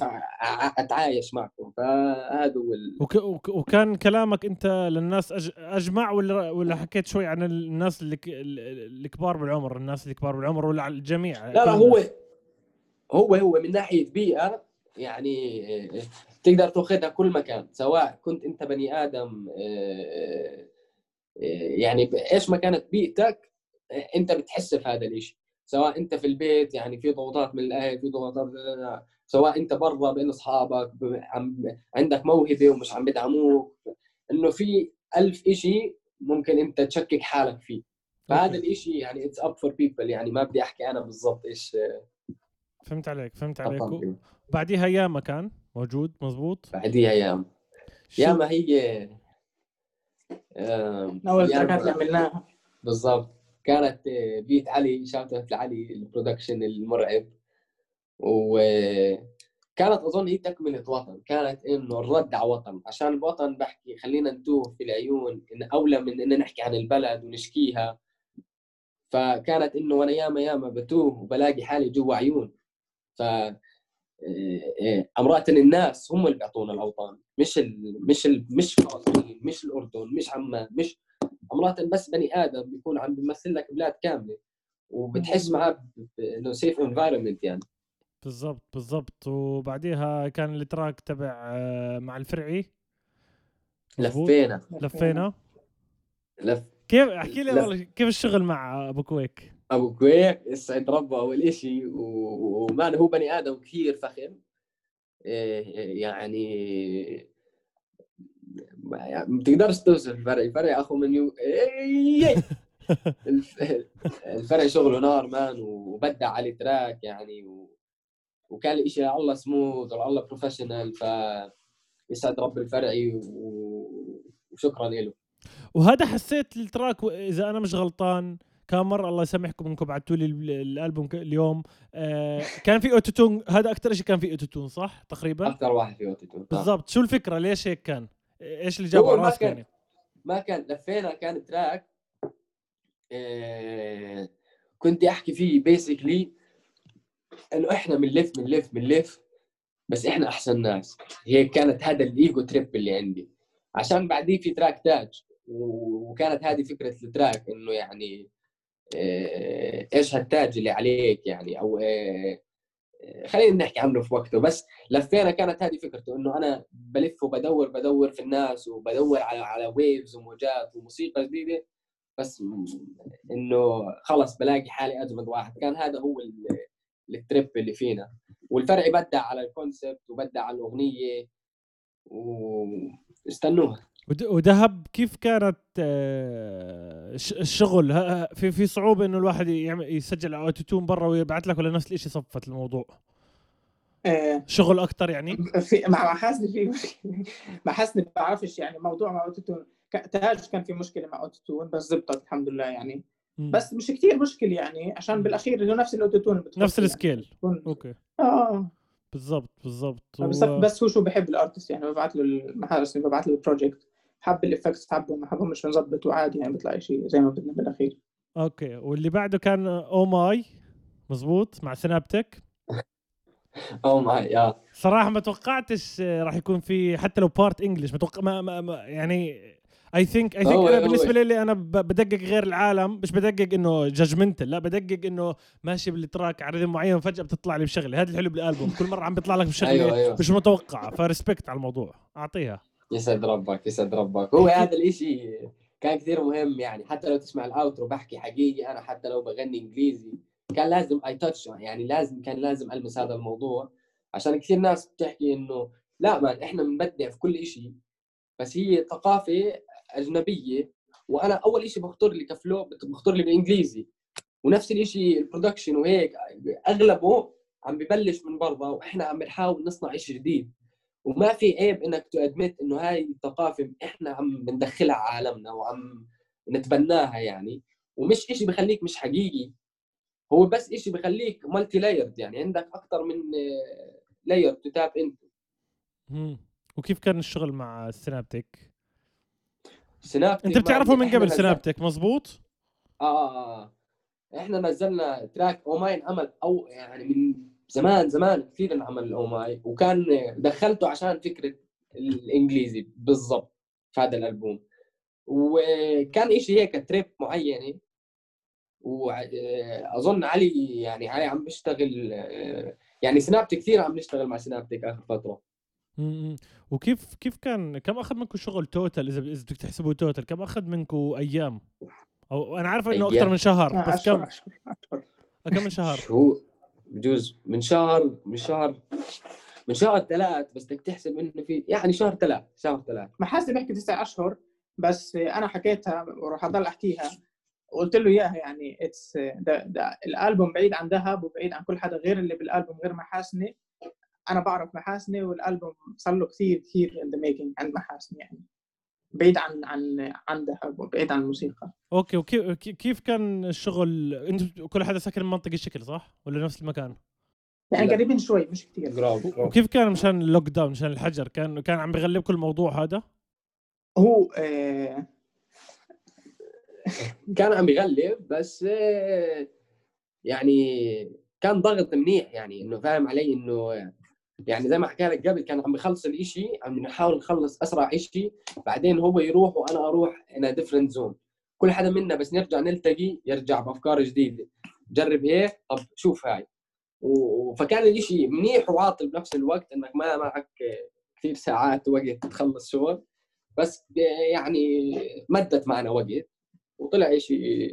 أتعايش معكم. فهذا هو ال... وك... وك... وكان كلامك أنت للناس أج... أجمع ولا ولا حكيت شوي عن الناس اللي الكبار بالعمر؟ الناس الكبار بالعمر ولا على الجميع. لا لا هو الناس؟ هو هو من ناحية بيئة يعني تقدر تأخذها كل مكان سواء كنت أنت بني آدم آه، آه، يعني إيش ما كانت بيئتك أنت بتحس في هذا الشيء سواء أنت في البيت يعني في ضغوطات من الأهل في ضغوطات سواء أنت برا بين أصحابك عندك موهبة ومش عم بدعموك إنه في ألف إشي ممكن أنت تشكك حالك فيه فهذا. الإشي يعني it's up for people يعني ما بدي أحكي أنا بالضبط إيش فهمت عليك فهمت عليك. بعديها ياما كان موجود مزبوط بعديها أيام شو- يا ما هي أول ياما- تراكات اللي عملناها. بالضبط. كانت آه، بيت علي shout out لعلي ال production المرعب. وكانت أظن هي تكملة وطن. كانت إنه الرد على وطن. عشان الوطن بحكي خلينا نتوه في العيون إن أولى من ان نحكي عن البلد ونشكيها. فكانت إنه وأنا ياما ياما بتوه وبلاقي حالي جوا عيون. ف آه، آه، امرأة الناس هم اللي بيعطونا الأوطان مش ال... مش ال... مش فلسطين مش الأردن مش عمان مش امرأة بس بني آدم بيكون عم بيمثل لك بلاد كاملة وبتحس معاه إنه safe environment يعني. بالضبط بالضبط. وبعديها كان ال track تبع آه، مع الفرعي؟ لفينا. لفينا؟ لف كيف احكي لي. والله كيف الشغل مع أبو كويك؟ أبو كويك يسعد ربه أول إشي و- و man هو بني آدم كثير فخم إيه، يعني ما بتقدرش توصف الفرع الفرع أخو من يو إيه. الف- الفرع شغله نار man وبدع على track يعني و... وكان الإشي الله سموث الله بروفيشنال ف يسعد رب الفرعي و... وشكرا له وهذا حسيت ال track إذا أنا مش غلطان كان مره الله يسامحكم انكم بعتوا لي ال- الألبوم اليوم. آه كان في autotune هذا أكثر شيء كان في autotune صح؟ تقريبا؟ أكثر واحد في auto بالضبط. شو الفكرة؟ ليش هيك كان؟ إيش اللي جاب هو على ما راسك يعني؟ ما كان لفينا كان track آه، كنت أحكي فيه basically إنه إحنا بنلف بنلف بنلف بس إحنا أحسن ناس. هي كانت هذا ال ego trip اللي عندي. عشان بعديه في track تاج وكانت هذه فكرة ال track إنه يعني إيش هالتاج اللي عليك يعني؟ أو آه، آه، خلينا نحكي عنه في وقته. بس لفينا كانت هذه فكرته إنه أنا بلف وبدور بدور في الناس وبدور على على waves وموجات وموسيقى جديدة. بس إنه خلص بلاقي حالي أجمد واحد. كان هذا هو ال- ال trip اللي فينا. والفرع بدع على ال concept وبدع على الأغنية واستنوها ودهب كيف كانت آه، الشغل؟ في في صعوبة إنه الواحد يعمل يسجل على autotune برا ويبعث لك ولا نفس الشيء صفت الموضوع؟ آه، شغل أكثر يعني؟ في مع حسني في مشكلة. مع حسني ما بعرفش يعني موضوع مع autotune. تاج كان في مشكلة مع autotune بس زبطت الحمد لله يعني. بس مش كثير مشكلة يعني عشان بالأخير إنه نفس ال autotune نفس يعني. ال scale. بكون- okay. آه. بالضبط بالضبط. بس و- بس هو شو بحب ال artist يعني ببعث له المحارس ببعث له ال project حب ال effects حبهم ما حبهم مش بنظبط وعادي يعني بيطلع شيء زي ما بدنا بالأخير. okay واللي بعده كان oh my مزبوط مع سنابتك؟ oh my آه. صراحة ما توقعتش آه، راح يكون في حتى لو part English متوقع ما, ما, ما يعني I think I think أنا بالنسبة لي أنا ب- بدقق غير العالم مش بدقق إنه judgmental لا بدقق إنه ماشي بال track على rhythm معين وفجاه بتطلع لي بشغلة. هذا الحلو بالألبوم كل مرة عم بيطلع لك بشغلة أيوه أيوه. مش متوقعة ف respect على الموضوع أعطيها. يسعد ربك يسعد ربك. هو هذا الإشي كان كثير مهم يعني حتى لو تسمع ال outro بحكي حقيقي أنا حتى لو بغني إنجليزي كان لازم I touch يعني لازم كان لازم ألمس هذا الموضوع. عشان كثير ناس بتحكي إنه لا man إحنا بنبدع في كل إشي بس هي ثقافة أجنبية. وأنا أول إشي بخطر لي ك flow بخطر لي بالانجليزي ونفس الإشي ال production وهيك أغلبه عم ببلش من برا وإحنا عم بنحاول نصنع إشي جديد. وما في عيب إنك ت admit إنه هاي الثقافه إحنا عم بندخلها على عالمنا وعم نتبناها يعني. ومش إشي بخليك مش حقيقي. هو بس إشي بخليك multi-layered يعني. عندك أكثر من لاير تتاب انت مم. وكيف كان الشغل مع سنابتك سنابتك أنت بتعرفه من قبل سنابتك مزبوط آه, آه, آه. إحنا نزلنا تراك اوماين عمل أو يعني من زمان زمان كثير انعمل اوماي وكان دخلته عشان فكرة الإنجليزي بالضبط في هذا الألبوم. وكان إشي هيك تريب معينة. وأظن علي يعني علي عم بيشتغل يعني سنابتك كثير عم نشتغل مع سنابتك آخر فترة. وكيف كيف كان كم أخذ منكم شغل total إذا إذا بدك تحسبوا total كم أخذ منكم أيام؟ أو أنا عارف إنه. أكثر من شهر بس كم؟ أشهر كم من شهر. شهور بجوز من شهر من شهر من شهر ثلاث بس بدك تحسب إنه في يعني شهر ثلاث شهر ثلاث ما حاسس بيحكي تسع أشهر بس أنا حكيتها وراح أضل أحكيها. قلت له إياها يعني it's الألبوم بعيد عن ذهب وبعيد عن كل حدا غير اللي بالألبوم غير محاسني. أنا بعرف محاسني والألبوم صار له كثير كثير the making عند محاسني يعني. بعيد عن عن عن ذهب وبعيد عن الموسيقى. okay وكيف كيف كان الشغل؟ أنتم كل حدا ساكن بمنطقة الشكل صح؟ ولا نفس المكان؟ يعني. قريبين شوي مش كثير. وكيف كان مشان ال lockdown مشان الحجر؟ كان كان عم بغلبكم الموضوع هذا؟ هو آه كان عم يغلب بس آه، يعني كان ضغط منيح يعني إنه فاهم علي إنه يعني زي ما حكى لك قبل كان عم بخلص الإشي عم نحاول نخلص أسرع إشي بعدين هو يروح وأنا أروح a different zone. كل حدا منا بس نرجع نلتقي يرجع بأفكار جديدة. جرب هيك طب شوف هاي. فكان الإشي منيح وعاطل بنفس الوقت إنك ما معك كثير ساعات وقت تخلص شغل. بس يعني مدت معنا وقت وطلع إشي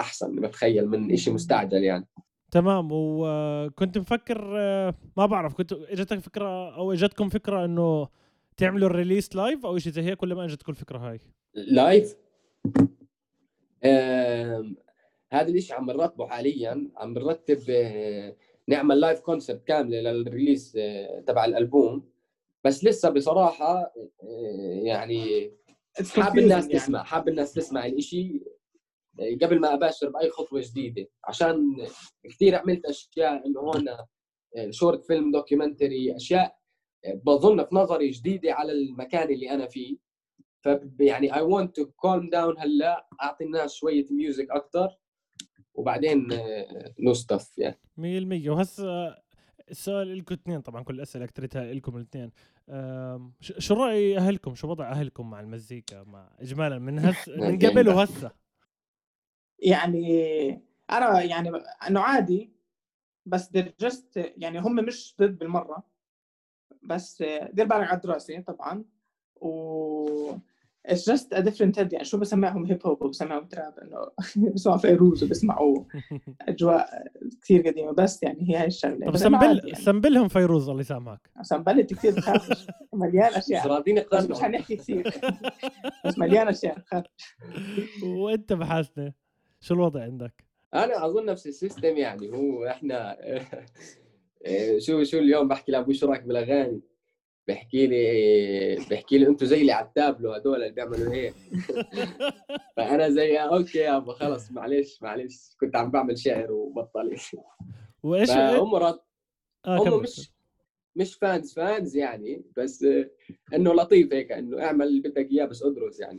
أحسن بتخيل من إشي مستعجل يعني. تمام وكنت مفكر آه، ما بعرف كنت إجتك فكرة أو إجتكم فكرة إنه تعملوا ال release live أو شيء زي هيك ولا ما إجتكم الفكرة هاي؟ لايف هذا الإشي عم نرتبه حاليا عم نرتب آه، نعمل live concert كاملة لل release آه، تبع الألبوم بس لسه بصراحة آه، يعني حاب الناس يعني. تسمع حاب الناس تسمع الإشي قبل ما أباشر بأي خطوة جديدة. عشان كثير عملت أشياء إنه هون short film documentary أشياء آه، بظن في نظري جديدة على المكان اللي أنا فيه. ف يعني I want to calm down هلأ أعطي الناس شوية music أكثر وبعدين new stuff يعني. 100% وهسه السؤال لكم اثنين. طبعا كل الأسئلة اكثرتها لكم الاثنين. شو رأي أهلكم؟ شو وضع أهلكم مع المزيكا مع اجمالا؟ من هس من قبل وهسه. يعني أنا يعني إنه عادي بس just يعني هم مش ضد بالمرة. بس دير بالك على الدراسة طبعا و it's just a different head. يعني شو بسمعهم هيب هوب وبسمعهم تراب إنه بسمعوا فيروز وبسمعوا أجواء كثير قديمة. بس يعني هي هاي الشغلة. طب سنبل يعني. سنبلهم فيروز الله يسامحك. سنبلت كثير مليان بس اشياء راضين بس مش حنحكي كثير بس مليان أشياء بخاف وأنت بحاسنه شو الوضع عندك؟ أنا أظن نفس السيستم يعني هو إحنا شو شو اليوم بحكي لأبوي شو رأيك بالأغاني؟ بحكي لي بحكي لي أنتم زي اللي على التابلو هدول اللي بيعملوا هيك. فأنا زي okay يابا خلص معلش معلش كنت عم بعمل شعر وبطل. وإيش رد آه هم. مش مش fans fans يعني بس آه، إنه لطيف هيك إنه اعمل اللي بدك إياه بس ادرس يعني.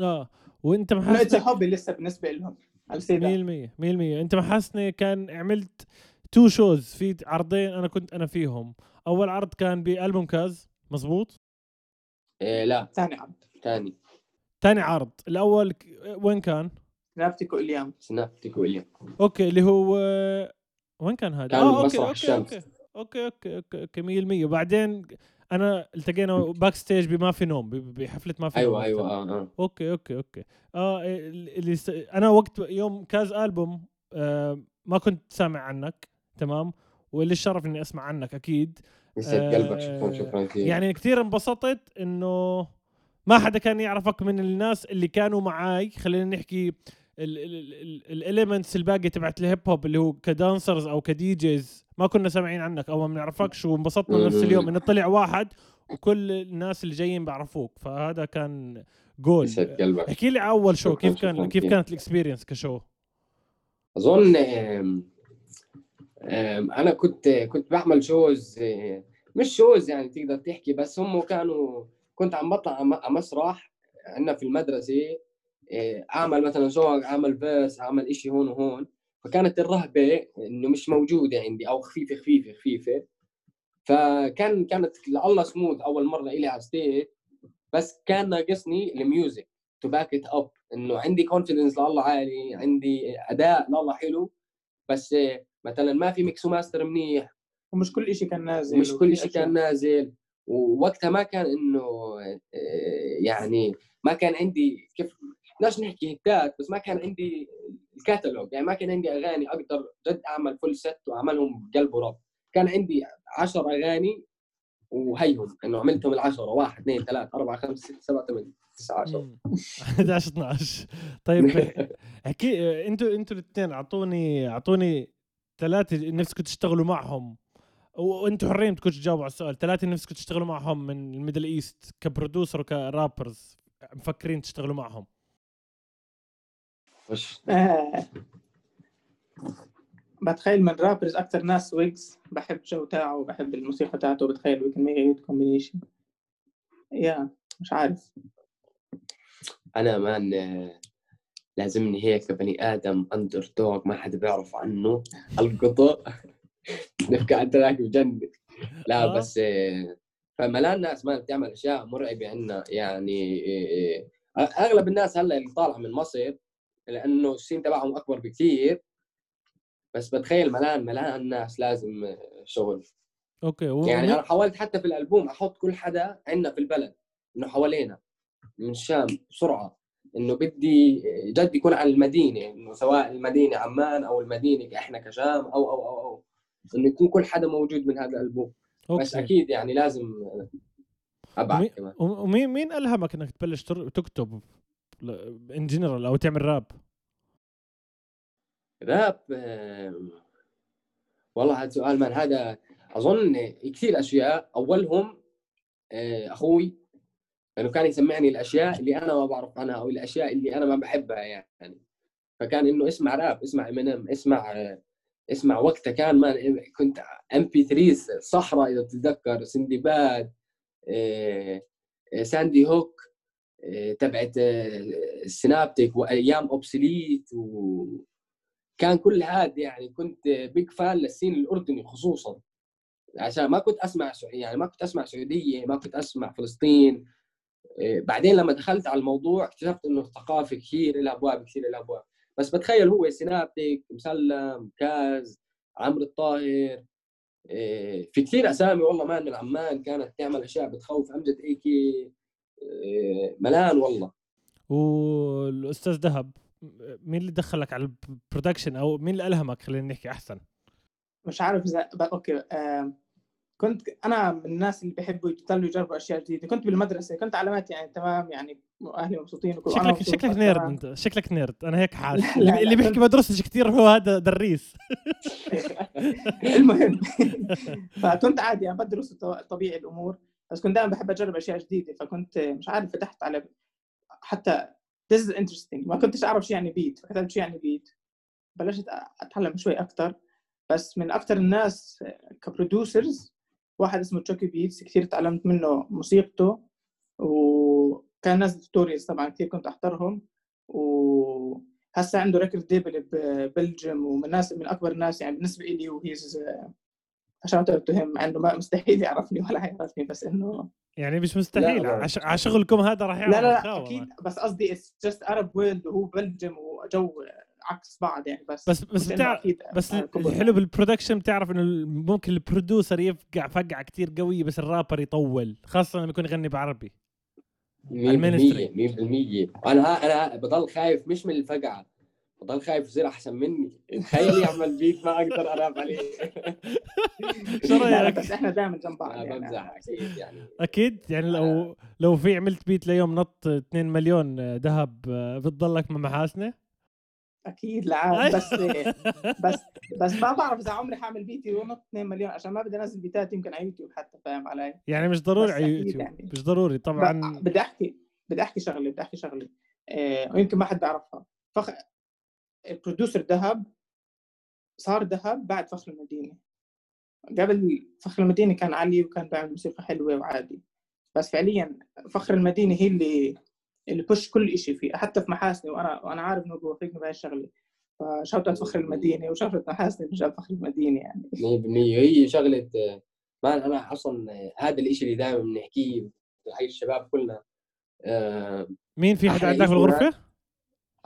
آه وأنت محاسنه hobby لسه بالنسبة لهم. 100% 100% انت محاسنه كان عملت two shows في عرضين أنا كنت أنا فيهم. أول عرض كان بألبوم كاز مزبوط إيه لا. ثاني عرض. ثاني. ثاني عرض. الأول ك- وين كان؟ نابتيكو اليوم سنابتك ويليام أوكي اللي هو وين كان هذا؟ كان آه أوكي مسرح أوكي الشمس. أوكي. أوكي أوكي أوكي. أوكي 100% وبعدين أنا التقينا باك ستيج بما في نوم بحفلة ما في نوم أيوه. أيوه آه آه. أوكي أوكي أوكي. آه اللي س... أنا وقت يوم كاز ألبوم آه ما كنت سامع عنك تمام؟ واللي الشرف إني أسمع عنك أكيد. يسعد قلبك آه، شكرا شكرا كثير. يعني كثير انبسطت إنه ما حدا كان يعرفك من الناس اللي كانوا معاي. خلينا نحكي ال elements الباقي تبعت ال hip hop اللي هو ك dancers أو ك DJs ما كنا سامعين عنك أو ما بنعرفكش وانبسطنا نفس اليوم انه طلع واحد وكل الناس اللي جايين بيعرفوك فهذا كان جول احكي لي أول شو كيف كان كيف. كانت ال experience كشو؟ أظن أنا كنت كنت بعمل shows آه، مش shows يعني تقدر تحكي بس هم كانوا كنت عم بطلع على مسرح عندنا في المدرسة آه، اعمل مثلا song اعمل verse اعمل إشي هون وهون. فكانت الرهبة إنه مش موجودة عندي أو خفيفة خفيفة خفيفة. فكان كانت الله سموث أول مرة إلي على stage بس كان ناقصني ال music to back it up إنه عندي confidence لله عالي عندي أداء لله حلو. بس مثلا ما في mix و master منيح. ومش كل شيء كان نازل مش كل شيء. كان نازل. ووقتها ما كان إنه آه، يعني ما كان عندي كيف بدناش نحكي هيتات بس ما كان عندي الكاتالوج. يعني ما كان عندي أغاني أقدر جد أعمل full set وأعملهم بقلب ورب كان عندي 10 أغاني وهيهم إنه عملتهم العشرة. واحد اثنين ثلاث أربعة خمسة ستة سبعة ثمانية تسعة عشر مم. 11 12 طيب احكي أنتوا أنتوا الاثنين أعطوني أعطوني ثلاثة نفسكم تشتغلوا معهم. وانتوا حرين بدكم تجاوبوا على السؤال. ثلاثة نفسكم تشتغلوا معهم من ال Middle East ك producer و ك rappers مفكرين تشتغلوا معهم. بتخيل من rappers أكثر ناس ويجز بحب الجو تاعه وبحب الموسيقى تاعته بتخيل we can make good combination يا مش عارف. أنا man آه، لازمني هيك بني آدم underdog ما حدا بيعرف عنه. القطط نبكي على ال track بجنن. لا آه. بس آه، فملان ناس ما بتعمل أشياء مرعبة عنا يعني آه، آه، أغلب الناس هلا اللي طالعة من مصر لأنه ال scene تبعهم أكبر بكثير بس بتخيل ملان ملان الناس لازم آه، شغل. okay و... يعني أنا حاولت حتى في الألبوم أحط كل حدا عندنا في البلد إنه حوالينا من الشام بسرعة إنه بدي جد يكون على المدينة إنه سواء المدينة عمان أو المدينة إحنا كشام أو أو أو أو إنه يكون كل حدا موجود من هذا الألبوم. okay. بس أكيد يعني لازم أبعد ومي- كمان. ومين مين ألهمك إنك تبلش تكتب in general أو تعمل راب؟ راب والله هذا سؤال مان هذا أظن كثير أشياء أولهم آه، أخوي لأنه كان يسمعني الأشياء اللي أنا ما بعرف عنها أو الأشياء اللي أنا ما بحبها يعني فكان إنه اسمع راب اسمع امينيم اسمع آه، اسمع وقتها كان ما كنت MP3 صحراء إذا تتذكر سندباد ساندي هوك تبعت آه، سنابتك وأيام اوبسليت وكان كل هذا يعني كنت بيج فان للسين الأردني خصوصا. عشان ما كنت أسمع يعني ما كنت أسمع سعودية ما كنت أسمع فلسطين. آه، بعدين لما دخلت على الموضوع اكتشفت إنه الثقافة كثير لها أبواب كثير لها أبواب. بس بتخيل هو سنابتك مسلم كاز عمرو الطاهر. آه، في كثير أسامي والله مان من عمان كانت تعمل أشياء بتخوف امجد ايكي ملان والله. والأستاذ دهب مين اللي دخلك على ال production أو مين اللي ألهمك؟ خلينا نحكي أحسن. مش عارف اذا ب- okay آم، كنت أنا من الناس اللي بيحبوا يضلوا يجربوا أشياء جديدة. كنت بالمدرسة كنت علامات يعني تمام يعني أهلي مبسوطين وكل- شكلك مبسوط، شكلك nerd. أنت شكلك nerd. أنا هيك حاسس لا، اللي, لا، اللي بيحكي درسش كثير هو هذا دريس. المهم. فكنت عادي يعني بدرس طبيعي الأمور. بس كنت دائما بحب أجرب أشياء جديدة فكنت مش عارف فتحت على حتى this is interesting. ما كنتش أعرف شو يعني beat فكتبت شو يعني beat. بلشت أتعلم شوي أكثر بس من أكثر الناس ك producers واحد اسمه Chuki Beats كثير تعلمت منه موسيقته. وكان نازل tutorials طبعا كثير كنت أحضرهم. وهسه عنده record label ب Belgium ومن الناس من أكبر الناس يعني بالنسبة لي و he's عشان تهم عنده ما مستحيل يعرفني ولا حيعرفني بس إنه يعني مش مستحيل. عش... على شغلكم هذا راح يعمل لا لا, لا. أكيد بس قصدي it's just Arab world وهو Belgium وجو عكس بعض يعني بس بس بس أكيد بس الحلو بال production بتعرف إنه ممكن ال producer يفقع فقعه كتير قويه بس الرابر يطول خاصة لما يكون يغني بعربي. 100% المينستري. 100% أنا أنا بضل خايف مش من الفقعة. بضل خايف يصير أحسن مني. تخيل يعمل beat ما أقدر انام عليه. شو رأيك؟ بس إحنا دائما جنب بعض يعني. بمزح أكيد يعني. أكيد؟ يعني لو لو في عملت بيت ليوم نط 2 مليون ذهب بتضلك مع محاسنة؟ أكيد لا بس بس بس ما بعرف إذا عمري حاعمل بيتي ونط 2 مليون عشان ما بدي أنزل بيتات يمكن على يوتيوب حتى فاهم علي؟ يعني مش ضروري على يوتيوب يعني. مش ضروري طبعا. بدي أحكي بدي أحكي شغلة بدي أحكي شغلة آه، ويمكن ما حد بيعرفها. فخ ال producer ذهب صار ذهب بعد فخر المدينة. قبل فخر المدينة كان علي وكان بيعمل موسيقى حلوة وعادي. بس فعليا فخر المدينة هي اللي اللي push كل شيء فيه حتى في محاسني وأنا وأنا عارف إنه بوافقني بهاي الشغلة. ف shout فخر المدينة و shout محاسني رجال فخر المدينة يعني. 100% هي شغلة ما أنا أصلا هذا الشيء اللي دائما بنحكيه حي الشباب كلنا آه مين في حد أحلى عندك إشي بالغرفة؟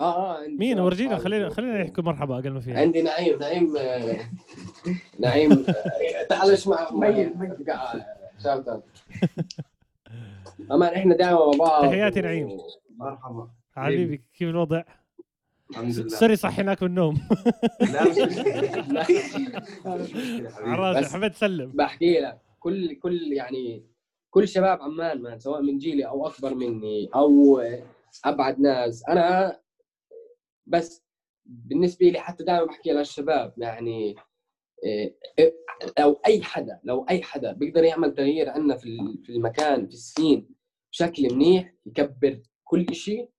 آه عندي مين ورجينا خلينا خلينا. يحكوا مرحبا قبل ما فيها عندي نعيم نعيم آه، نعيم آه، تعال اسمع ميل. shout out أمان إحنا دائما مع بعض تحياتي نعيم. مرحبا حبيبي كيف الوضع؟ الحمد لله sorry صحيناك من النوم لا مش مشكلة مش مشكلة على حبيبي. راسي بس- حبيت أسلم بحكي لك كل كل يعني كل شباب عمان man سواء من جيلي أو أكبر مني أو أبعد ناس أنا بس بالنسبة لي حتى دائما بحكي للشباب يعني إيه، لو أي حدا لو أي حدا بيقدر يعمل تغيير عندنا في في المكان في ال scene بشكل منيح يكبر كل شيء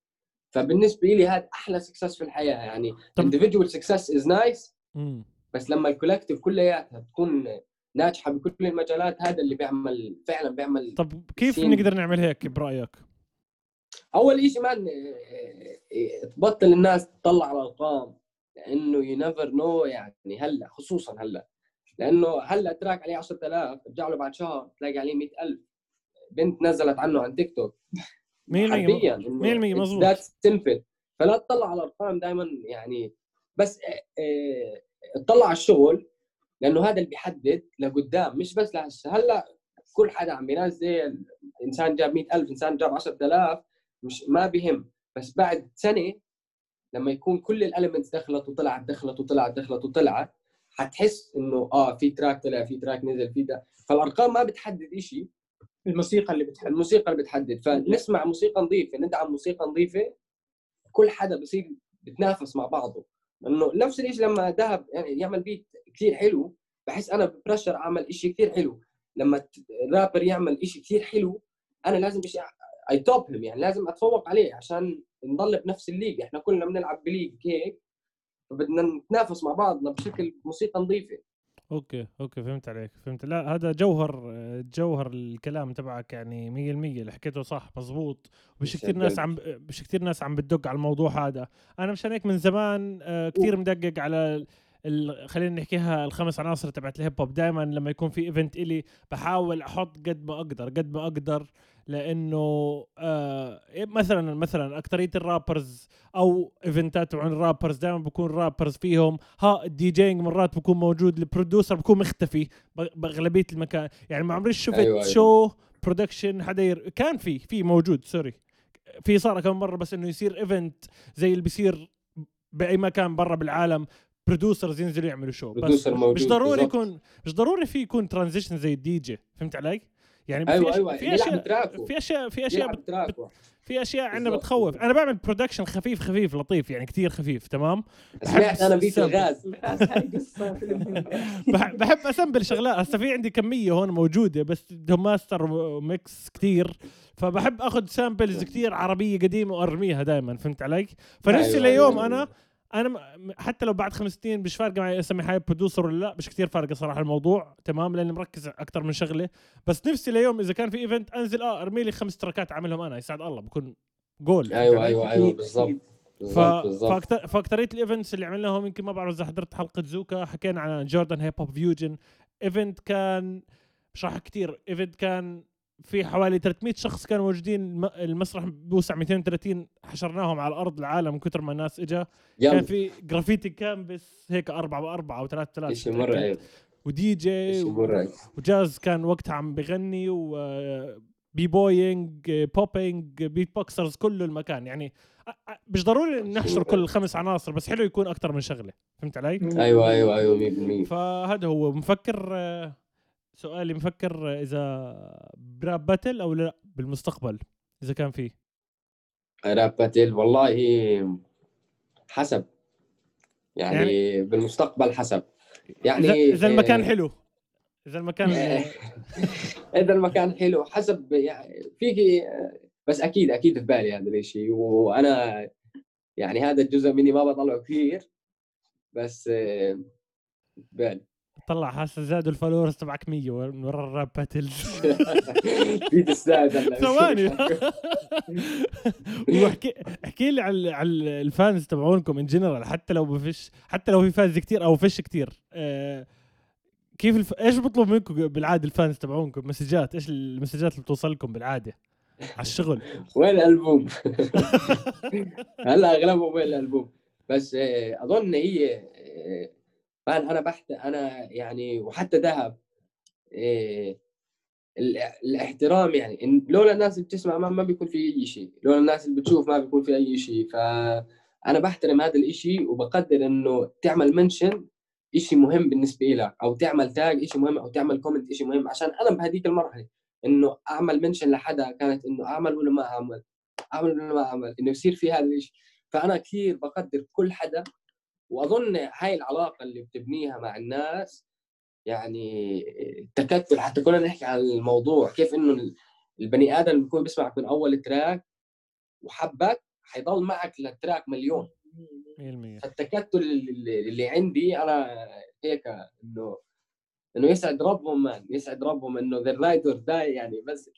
فبالنسبة لي هذا أحلى success في الحياة يعني individual success is nice مم. بس لما ال collective كلياتها تكون ناجحة بكل المجالات هذا اللي بيعمل فعلا بيعمل طب كيف. نقدر نعمل هيك برأيك؟ أول شيء man تبطل الناس تطلع على الأرقام لأنه you never know يعني هلأ خصوصا هلأ لأنه هلأ track عليه 10000 ارجع له بعد شهر تلاقي عليه 100000 بنت نزلت عنه عن تيك توك. مية المية حرفيا مية المية مظبوط. that simple فلا تطلع على الأرقام دائما يعني بس آه، آه، اطلع على الشغل لأنه هذا اللي بيحدد لقدام مش بس لهسه. هلأ كل حدا عم بينزل إنسان جاب 100000 إنسان جاب 10000 مش ما بهم بس بعد سنة لما يكون كل ال elements دخلت وطلعت دخلت وطلعت دخلت وطلعت حتحس إنه آه في track طلع في track نزل في ده فالأرقام ما بتحدد شيء الموسيقى اللي بتحب الموسيقى اللي بتحدد. فنسمع موسيقى نظيفة ندعم موسيقى نظيفة كل حدا بصير بتنافس مع بعضه. انه نفس الشيء لما ذهب يعني يعمل beat كثير حلو بحس أنا ب pressure أعمل شيء كثير حلو. لما الرابر يعمل شيء كثير حلو أنا لازم I top him يعني لازم أتفوق عليه عشان نضل بنفس ال league. إحنا كلنا بنلعب ب league هيك فبدنا نتنافس مع بعضنا بشكل موسيقى نظيفة. okay okay فهمت عليك فهمت. لا هذا جوهر جوهر الكلام تبعك يعني 100% اللي حكيته صح مزبوط. مش كثير ناس عم مش كثير ناس عم بتدق على الموضوع هذا. أنا مشان هيك من زمان آه، كثير مدقق على خلينا نحكيها الخمس عناصر تبعت ال hip hop دائما لما يكون في event إلي بحاول أحط قد ما أقدر قد ما أقدر لأنه آه مثلا مثلا اكثريه ال rappers أو إيفنتات عن ال rappers دائما بكون rappers فيهم. ها ال DJing مرات بكون موجود ال producer بكون مختفي بأغلبية المكان يعني ما عمري شفت أيوة أيوة. شو production حدا ير... كان في في موجود سوري في صار كم مرة بس إنه يصير event زي اللي بيصير بأي مكان برا بالعالم producers ينزلوا يعملوا show بس مش ضروري يكون مش ضروري في يكون transition زي الدي جي فهمت علي؟ يعني أيوة أيوة. في أشياء في أشياء في أشياء بت... بت... في أشياء عندنا بتخوف. أنا بعمل production خفيف خفيف لطيف يعني كتير خفيف تمام؟ سمعت أنا beat الغاز. بحب أ sample شغلات. هسه في عندي كمية هون موجودة بس بدهم master و mix كتير. فبحب أخذ samples كتير عربية قديمة وأرميها دائما فهمت علي؟ فنفسي أيوة ليوم أيوة. أنا أنا حتى لو بعد خمس سنين مش فارقة معي أسمي حالي producer ولا لا مش كثير فارقة صراحة الموضوع تمام؟ لأني مركز أكثر من شغله بس نفسي ليوم إذا كان في event أنزل آه أرمي لي خمس تراكات أعملهم أنا يسعد الله بكون جول أيوه أيوه أيوه بالضبط ف... فأكثرية ال events اللي عملناهم يمكن ما بعرف إذا حضرت حلقة زوكا حكينا عن Jordan hip hop fusion event كان مش راح كثير event كان في حوالي 300 شخص كانوا موجودين المسرح بوسع 230 حشرناهم على الأرض العالم من كثر ما الناس إجا. كان في graffiti canvas هيك أربعة بأربعة أو ثلاثة ثلاثة. شيء مرعب و DJ و jazz كان وقتها عم بغني و b-boying popping beatboxers كله المكان يعني مش ضروري نحشر كل الخمس عناصر بس حلو يكون أكثر من شغلة. فهمت علي؟ أيوه أيوه أيوه 100% فهذا هو. مفكر سؤالي مفكر إذا براب باتل أو لا بالمستقبل إذا كان فيه. راب باتل والله حسب. يعني, يعني بالمستقبل حسب. يعني إذا المكان حلو. إذا المكان إذا المكان حلو حسب يعني فيك بس أكيد أكيد في بالي هذا الشيء وأنا يعني هذا الجزء مني ما بطلعه كثير بس بالي طلع هسه زادوا ال followers تبعك 100 من ورا ال rap battles في تستاهل ثواني. واحكي احكي لي على على ال fans تبعونكم in general حتى لو بفش حتى لو في fans كثير أو فيش كثير آه كيف الف... إيش بطلب منكم بالعادة الفانز تبعونكم؟ مسجات إيش المسجات اللي بتوصل لكم بالعادة؟ على الشغل. وين الألبوم؟ هلا أغلبهم وين الألبوم؟ بس آه، أظن هي آه، أنا بحت أنا يعني وحتى ذهب إيه الاحترام يعني إن لولا الناس اللي بتسمع ما, ما بيكون في أي شيء لولا الناس اللي بتشوف ما بيكون في أي شيء. فانا بحترم هذا الشيء وبقدر إنه تعمل منشن شيء مهم بالنسبة لك أو تعمل tag شيء مهم أو تعمل comment شيء مهم عشان أنا بهذيك المرحلة إنه أعمل mention لحدا كانت إنه أعمل ولا ما أعمل أعمل ولا ما أعمل إنه يصير في هذا الشيء فأنا كثير بقدر كل حدا وأظن هاي العلاقة اللي بتبنيها مع الناس يعني تكتل حتى كنا نحكي عن الموضوع كيف إنه البني آدم اللي بيكون بيسمعك من أول track وحبك حيضل معك لل track مليون. 100% التكتل اللي, اللي عندي أنا هيك إنه إنه يسعد ربهم man يسعد ربهم إنه the ride or die يعني بس.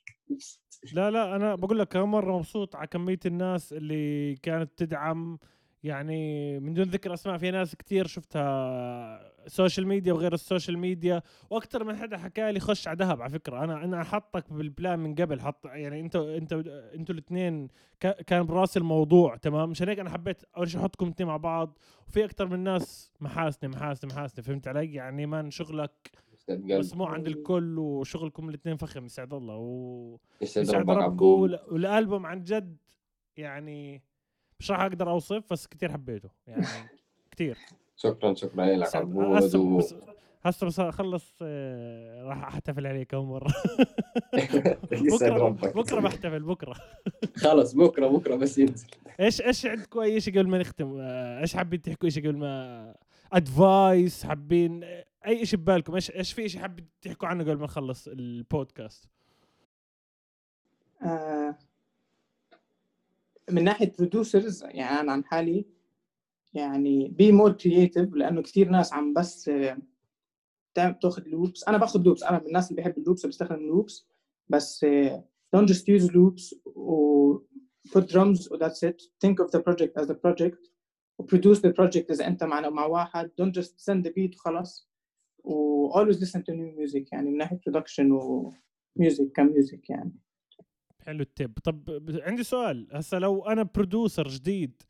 لا لا أنا بقول لك كم مرة مبسوط على كمية الناس اللي كانت تدعم يعني من دون ذكر أسماء في ناس كتير شفتها social media وغير ال social media وأكثر من حدا حكى لي خش على ذهب على فكرة. أنا أنا حطك بال plan من قبل حط يعني أنت أنت أنتوا الاثنين كان براسي الموضوع تمام؟ مشان هيك أنا حبيت أول شيء أحطكم اثنين مع بعض. وفي أكثر من ناس محاسنه محاسنه محاسنه فهمت علي؟ يعني مان شغلك مسموع عند الكل وشغلكم الاثنين فخم يسعد الله. و يسعد ربكم. والألبوم عن جد يعني مش راح أقدر أوصف بس كثير حبيته. يعني كثير شكرا شكرا. لك عبود و... هسه بس أخلص آه، راح أحتفل عليك كم مرة. بكرة بكرة بحتفل بكرة. خلص بكرة بكرة بس ينزل. إيش إيش عندكم أي شيء قبل ما نختم؟ آه، إيش حابين تحكوا؟ شيء قبل ما advice حابين أي شيء ببالكم؟ إيش إيش في شيء حابين تحكوا عنه قبل ما نخلص البودكاست؟ آه من ناحية producers يعني أنا عن حالي يعني be more creative لأنه كثير ناس عم بس تاخذ loops أنا باخذ loops أنا من الناس اللي بحب ال loops بستخدم loops بس don't just use loops و put drums و that's it. Think of the project as a project و produce the project إذا أنت مع مع واحد. Don't just send the beat وخلص و always listen to new music يعني من ناحية production و music ك music يعني. حلو ال tip. طب عندي سؤال. هسه لو أنا producer جديد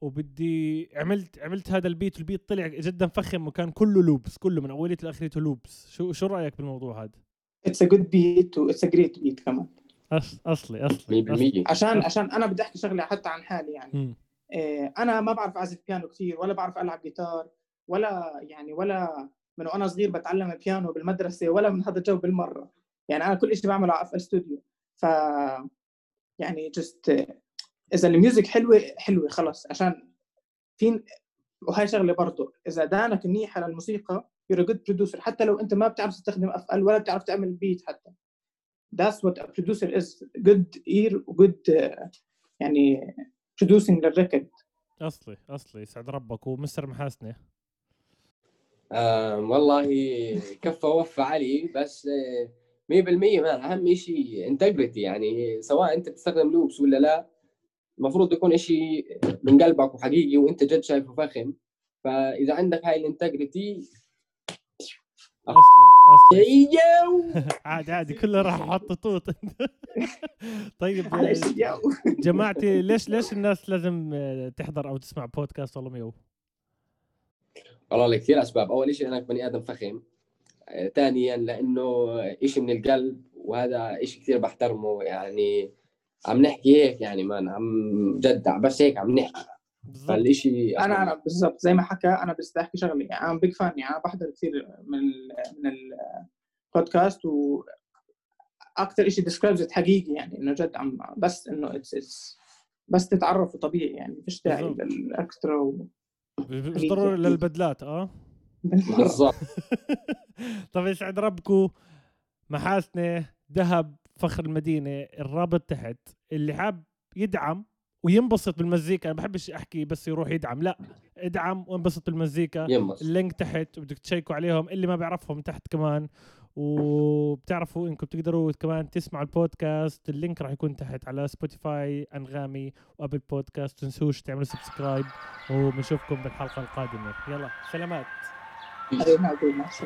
وبدي عملت عملت هذا ال beat وال beat طلع جدا فخم وكان كله loops كله من اوليته لاخرته loops شو شو رأيك بالموضوع هذا؟ it's a good beat و it's a great beat كمان. أص... أصلي أصلي 100% عشان عشان أنا بدي أحكي شغلة حتى عن حالي يعني. إيه أنا ما بعرف أعزف بيانو كثير ولا بعرف ألعب جيتار ولا يعني ولا من وأنا صغير بتعلم بيانو بالمدرسة ولا من هذا الجو بالمرة. يعني أنا كل شيء بعمله على استوديو ف يعني just إذا ال music حلوة حلوة خلص عشان في وهي شغلة برضه إذا ودانك منيح على الموسيقى a good producer حتى لو أنت ما بتعرف تستخدم FL ولا بتعرف تعمل beat حتى. That's what a producer is good ear good يعني producing لل record أصلي أصلي يسعد ربك ومستر محاسنة. آه والله كفى وفى علي بس 100% man أهم شيء integrity يعني سواء أنت بتستخدم loops ولا لا المفروض يكون شيء من قلبك وحقيقي وأنت جد شايفه فخم. فإذا عندك هاي ال integrity أصلا أصلا عادي عادي كله راح أحط طوط. طيب جماعتي ليش ليش الناس لازم تحضر أو تسمع بودكاست والله ميو والله لكثير أسباب. أول شيء انك بني آدم فخم. ثانيا لأنه شيء من القلب وهذا شيء كثير بحترمه. يعني عم نحكي هيك يعني مان عم جد بس هيك عم نحكي. فالشيء أنا أنا بالضبط زي ما حكى أنا بس أحكي شغلة. يعني أنا big fan يعني أنا بحضر كثير من ال من البودكاست و أكثر شيء describes حقيقي يعني إنه جد عم بس إنه it's بس تتعرفوا طبيعي يعني فيش داعي لل extra و... مش ضروري للبدلات آه. بالضبط. طيب يسعد ربكم محاسنة ذهب فخر المدينة الرابط تحت. اللي حاب يدعم وينبسط بالمزيكا أنا بحبش أحكي بس يروح يدعم لا. ادعم وانبسط بالمزيكا. ال link تحت بدك تشيكوا عليهم اللي ما بيعرفهم تحت كمان. وبتعرفوا إنكم تقدروا كمان تسمعوا البودكاست. ال link راح يكون تحت على Spotify أنغامي و Apple Podcast. تنسوش تعملوا subscribe. وبنشوفكم بالحلقة القادمة. يلا سلامات. ありがとうございます。